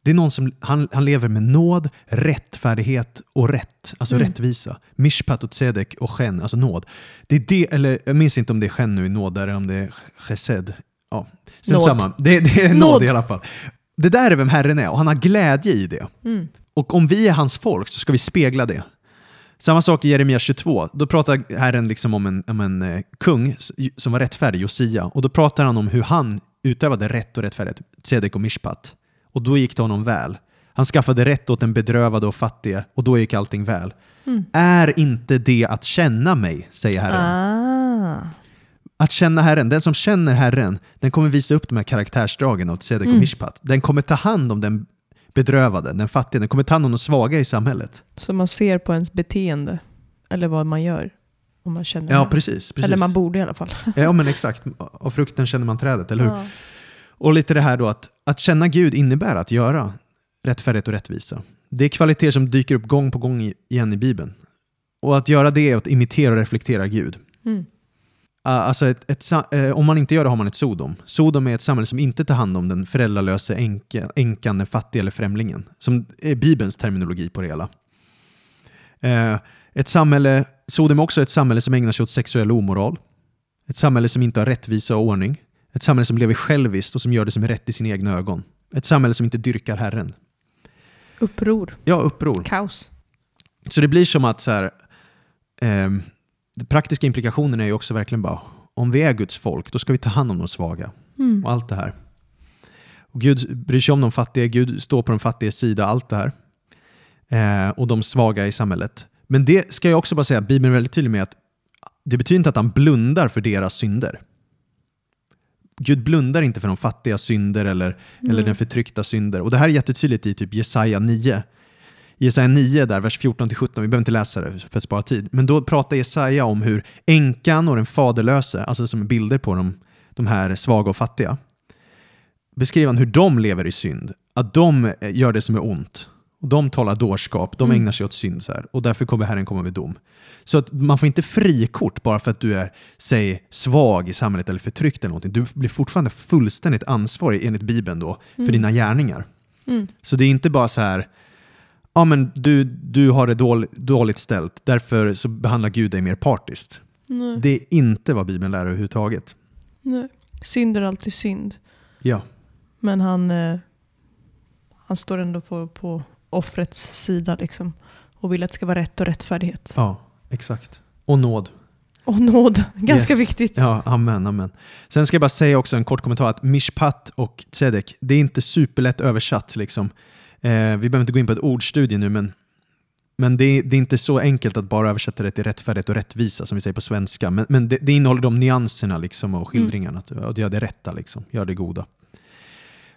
Det är någon som han, han lever med nåd, rättfärdighet och rätt. Alltså Mm. rättvisa. Mishpat och tzedek och chen, alltså nåd. Det är det, eller jag minns inte om det är chen nu i nåd eller om det är chesed. Ja, Nåd. samma. Det, det är nåd. Nåd. i alla fall. Det där är vem Herren är och han har glädje i det. Mm. Och om vi är hans folk så ska vi spegla det. Samma sak i Jeremia 22. Då pratar Herren liksom om en, om en eh, kung som var rättfärdig, Josia. Och då pratar han om hur han utövade rätt och rättfärdighet, tzedek och mishpat. Och då gick det honom väl. Han skaffade rätt åt den bedrövade och fattige och då gick allting väl. Mm. Är inte det att känna mig, säger Herren. Ah. Att känna Herren, den som känner Herren, den kommer visa upp de här karaktärsdragen av tzedek och Mm. mishpat. Den kommer ta hand om den bedrövade, den fattiga, den kommer ta hand om de svaga i samhället. Så man ser på ens beteende, eller vad man gör. om man känner Ja, precis. precis. Eller man borde i alla fall. Ja, men exakt. Av frukten känner man trädet, eller hur? Ja. Och lite det här då att, att känna Gud innebär att göra rättfärdighet och rättvisa. Det är kvaliteter som dyker upp gång på gång igen i Bibeln. Och att göra det är att imitera och reflektera Gud. Mm. Ah, Alltså ett, ett, eh, om man inte gör det har man ett Sodom. Sodom är ett samhälle som inte tar hand om den föräldralöse änka- änkan, den fattiga eller främlingen. Som är Bibelns terminologi på det hela. Eh, ett samhälle, Sodom är också ett samhälle som ägnar sig åt sexuell omoral. Ett samhälle som inte har rättvisa och ordning. Ett samhälle som lever själviskt och som gör det som är rätt i sina egna ögon. Ett samhälle som inte dyrkar Herren. Uppror. Ja, uppror. Kaos. Så det blir som att så här, ehm, de praktiska implikationerna är ju också verkligen bara om vi är Guds folk, då ska vi ta hand om de svaga Mm. och allt det här. Och Gud bryr sig om de fattiga, Gud står på de fattigas sida, allt det här. Eh, och de svaga i samhället. Men det ska jag också bara säga, Bibeln är väldigt tydlig med att det betyder inte att han blundar för deras synder. Gud blundar inte för de fattiga synder eller, eller den förtryckta synder. Och det här är jättetydligt i typ Jesaja 9. Jesaja 9, där, vers 14-17, vi behöver inte läsa det för att spara tid, men då pratar Jesaja om hur änkan och den faderlöse, alltså som bilder på de, de här svaga och fattiga, beskriver han hur de lever i synd. Att de gör det som är ont. Och de talar dårskap, de Mm. ägnar sig åt synd. Så här, och därför kommer Herren komma med dom. Så att man får inte frikort bara för att du är, säg, svag i samhället eller förtryckt eller någonting. Du blir fortfarande fullständigt ansvarig enligt Bibeln då för Mm. dina gärningar. Mm. Så det är inte bara så här, ja men du, du har det dåligt, dåligt ställt, därför så behandlar Gud dig mer partiskt. Nej. Det är inte vad Bibeln lär överhuvudtaget. Nej. Synd är alltid synd. Ja, Men han, eh, han står ändå på, på offrets sida liksom. Och vill att det ska vara rätt och rättfärdighet. ja exakt. Och nåd. Och nåd, ganska Yes. viktigt. Ja, amen, amen. Sen ska jag bara säga också en kort kommentar att mishpat och tzedek, det är inte superlätt översatt. Liksom. Eh, vi behöver inte gå in på ett ordstudie nu, men, men det, är, det är inte så enkelt att bara översätta det till rättfärdighet och rättvisa som vi säger på svenska. Men, men det, det innehåller de nyanserna liksom, och skildringarna, att, att göra det rätta, liksom, göra det goda.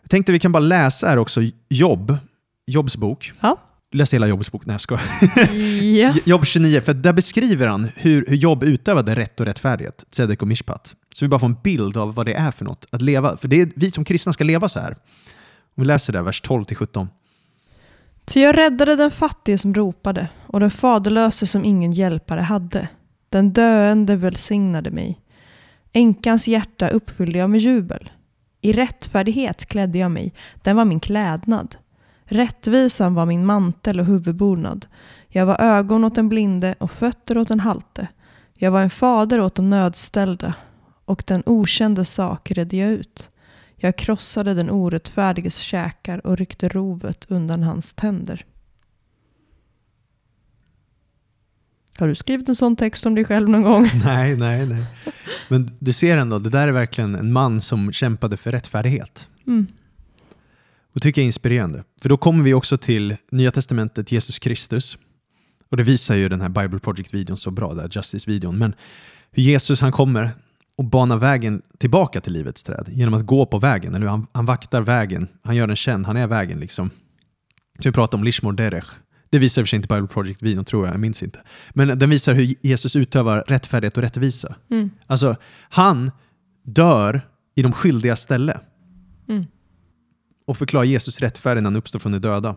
Jag tänkte vi kan bara läsa här också Jobb, Jobbs bok. Ja. Läs hela Jobbs bok, nej jag skojar. Ja. Jobb 29, för där beskriver han hur, hur Jobb utövade rätt och rättfärdighet, tzedek och mishpat. Så vi bara får en bild av vad det är för något att leva. För det är vi som kristna ska leva så här. Om vi läser där, vers 12-17. Ty jag räddade den fattige som ropade och den faderlöse som ingen hjälpare hade. Den döende välsignade mig. Änkans hjärta uppfyllde jag med jubel. I rättfärdighet klädde jag mig, den var min klädnad. Rättvisan var min mantel och huvudbonad. Jag var ögon åt den blinde och fötter åt den halte. Jag var en fader åt de nödställda och den okände sak redde jag ut. Jag krossade den orättfärdiges käkar och ryckte rovet undan hans tänder. Har du skrivit en sån text om dig själv någon gång? Nej, nej, nej. Men du ser ändå, det där är verkligen en man som kämpade för rättfärdighet. Mm. Och tycker jag är inspirerande. För då kommer vi också till Nya Testamentet, Jesus Kristus. Och det visar ju den här Bible Project-videon så bra, där Justice-videon. Men hur Jesus han kommer och banar vägen tillbaka till livets träd genom att gå på vägen. Eller han, han vaktar vägen, han gör den känd, han är vägen liksom. Så vi pratar om Lishmor Derech. Det visar i och för sig inte Bible Project-videon tror jag, jag minns inte. Men den visar hur Jesus utövar rättfärdighet och rättvisa. Mm. Alltså, han dör i de skyldigas ställe Mm. och förklarar Jesus rättfärdig när han uppstår från de döda.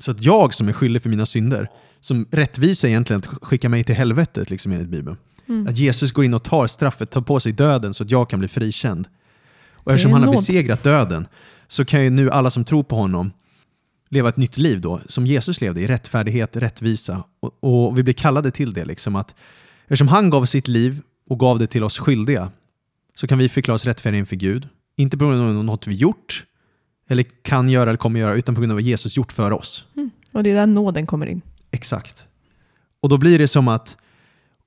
Så att jag som är skyldig för mina synder, som rättvisa egentligen att skicka mig till helvetet liksom enligt Bibeln. Mm. Att Jesus går in och tar straffet, tar på sig döden så att jag kan bli frikänd. Och eftersom han har besegrat döden så kan ju nu alla som tror på honom leva ett nytt liv då, som Jesus levde i rättfärdighet, rättvisa. Och, och vi blir kallade till det. Liksom att, eftersom han gav sitt liv och gav det till oss skyldiga så kan vi förklara oss rättfärdiga inför Gud. Inte på grund av något vi gjort, eller kan göra eller kommer göra, utan på grund av vad Jesus gjort för oss. Och det är där nåden kommer in. Exakt. Och då blir det som att,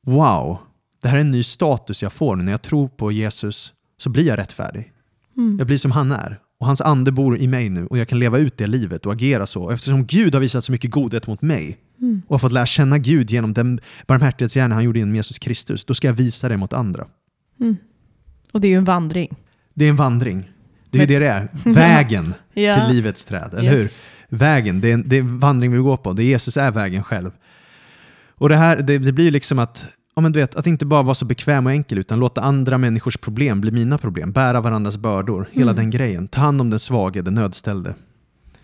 wow, det här är en ny status jag får nu. När jag tror på Jesus så blir jag rättfärdig. Mm. Jag blir som han är. Och hans ande bor i mig nu och jag kan leva ut det livet och agera så. Och eftersom Gud har visat så mycket godhet mot mig Mm. och har fått lära känna Gud genom den barmhärtighetsgärning han gjorde genom Jesus Kristus, då ska jag visa det mot andra. Mm. Och det är ju en vandring. Det är en vandring. Det är ju Men- det det är. Vägen Ja. till livets träd, eller hur? Yes. Vägen, det är, en, det är en vandring vi går på. Det är Jesus är vägen själv. Och det här, det, det blir ju liksom att ja, men du vet, att inte bara vara så bekväm och enkel utan låta andra människors problem bli mina problem. Bära varandras bördor, hela Mm. den grejen. Ta hand om den svage, den nödställde.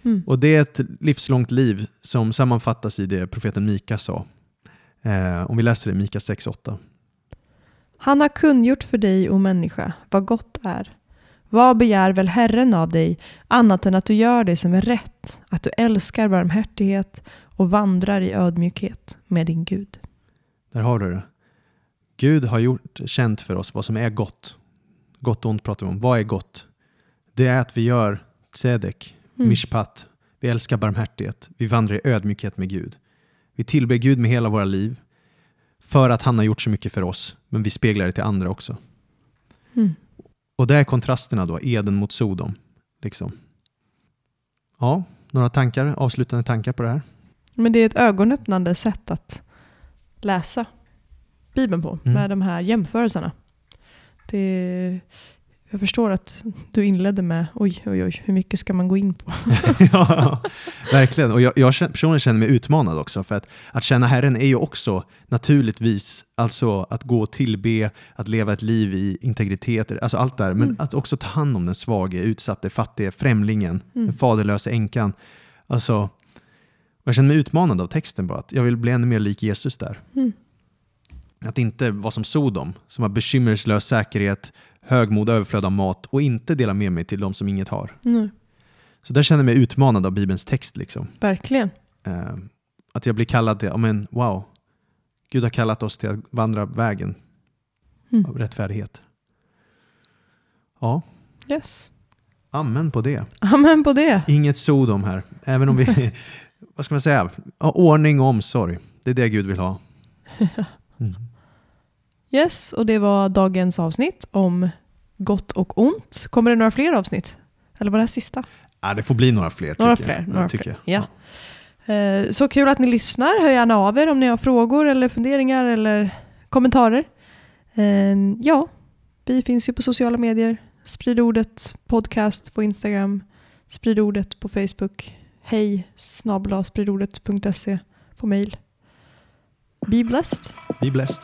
Mm. Och det är ett livslångt liv som sammanfattas i det profeten Mika sa. Eh, om vi läser det, Mika 6.8. Han har kungjort för dig, o människa, vad gott är. Vad begär väl Herren av dig, annat än att du gör det som är rätt, att du älskar barmhärtighet och vandrar i ödmjukhet med din Gud. Där har du det. Gud har gjort känt för oss vad som är gott. Gott och ont pratar vi om. Vad är gott? Det är att vi gör tzedek, Mm. mishpat. Vi älskar barmhärtighet. Vi vandrar i ödmjukhet med Gud. Vi tillber Gud med hela våra liv för att han har gjort så mycket för oss, men vi speglar det till andra också. Mm. Och det är kontrasterna då, Eden mot Sodom. Liksom. Ja, några tankar, avslutande tankar på det här? Men det är ett ögonöppnande sätt att läsa Bibeln på, Mm. med de här jämförelserna. Det, jag förstår att du inledde med oj, oj, oj, hur mycket ska man gå in på? ja, verkligen. Och jag, jag personligen känner mig utmanad också. För att, att känna Herren är ju också naturligtvis alltså att gå och tillbe, att leva ett liv i integritet, alltså allt där. Men Mm. att också ta hand om den svage, utsatte, fattige, främlingen, Mm. den faderlösa änkan. Alltså, jag känner mig utmanad av texten bara. Att jag vill bli ännu mer lik Jesus där. Mm. Att inte vara som Sodom, som har bekymmerslös säkerhet, högmod, överflöd av mat och inte dela med mig till de som inget har. Mm. Så där känner jag mig utmanad av Bibelns text. Liksom. Verkligen. Eh, att jag blir kallad till, men wow, Gud har kallat oss till att vandra vägen Mm. av rättfärdighet. Ja, Yes. amen på det. Amen på det. Inget Sodom här, även om vi, vad ska man säga, ordning och omsorg. Det är det Gud vill ha. Yes, och det var dagens avsnitt om gott och ont. Kommer det några fler avsnitt? Eller var det här sista? Ja, det får bli några fler. Några tycker jag. fler, några tycker fler. jag. Ja. Eh, Så kul att ni lyssnar. Hör gärna av er om ni har frågor eller funderingar eller kommentarer. Eh, Ja, vi finns ju på sociala medier. Sprid ordet podcast på Instagram. Sprid ordet på Facebook. Hej snabel-a spridordet.se på mail. Be blessed. Be blessed.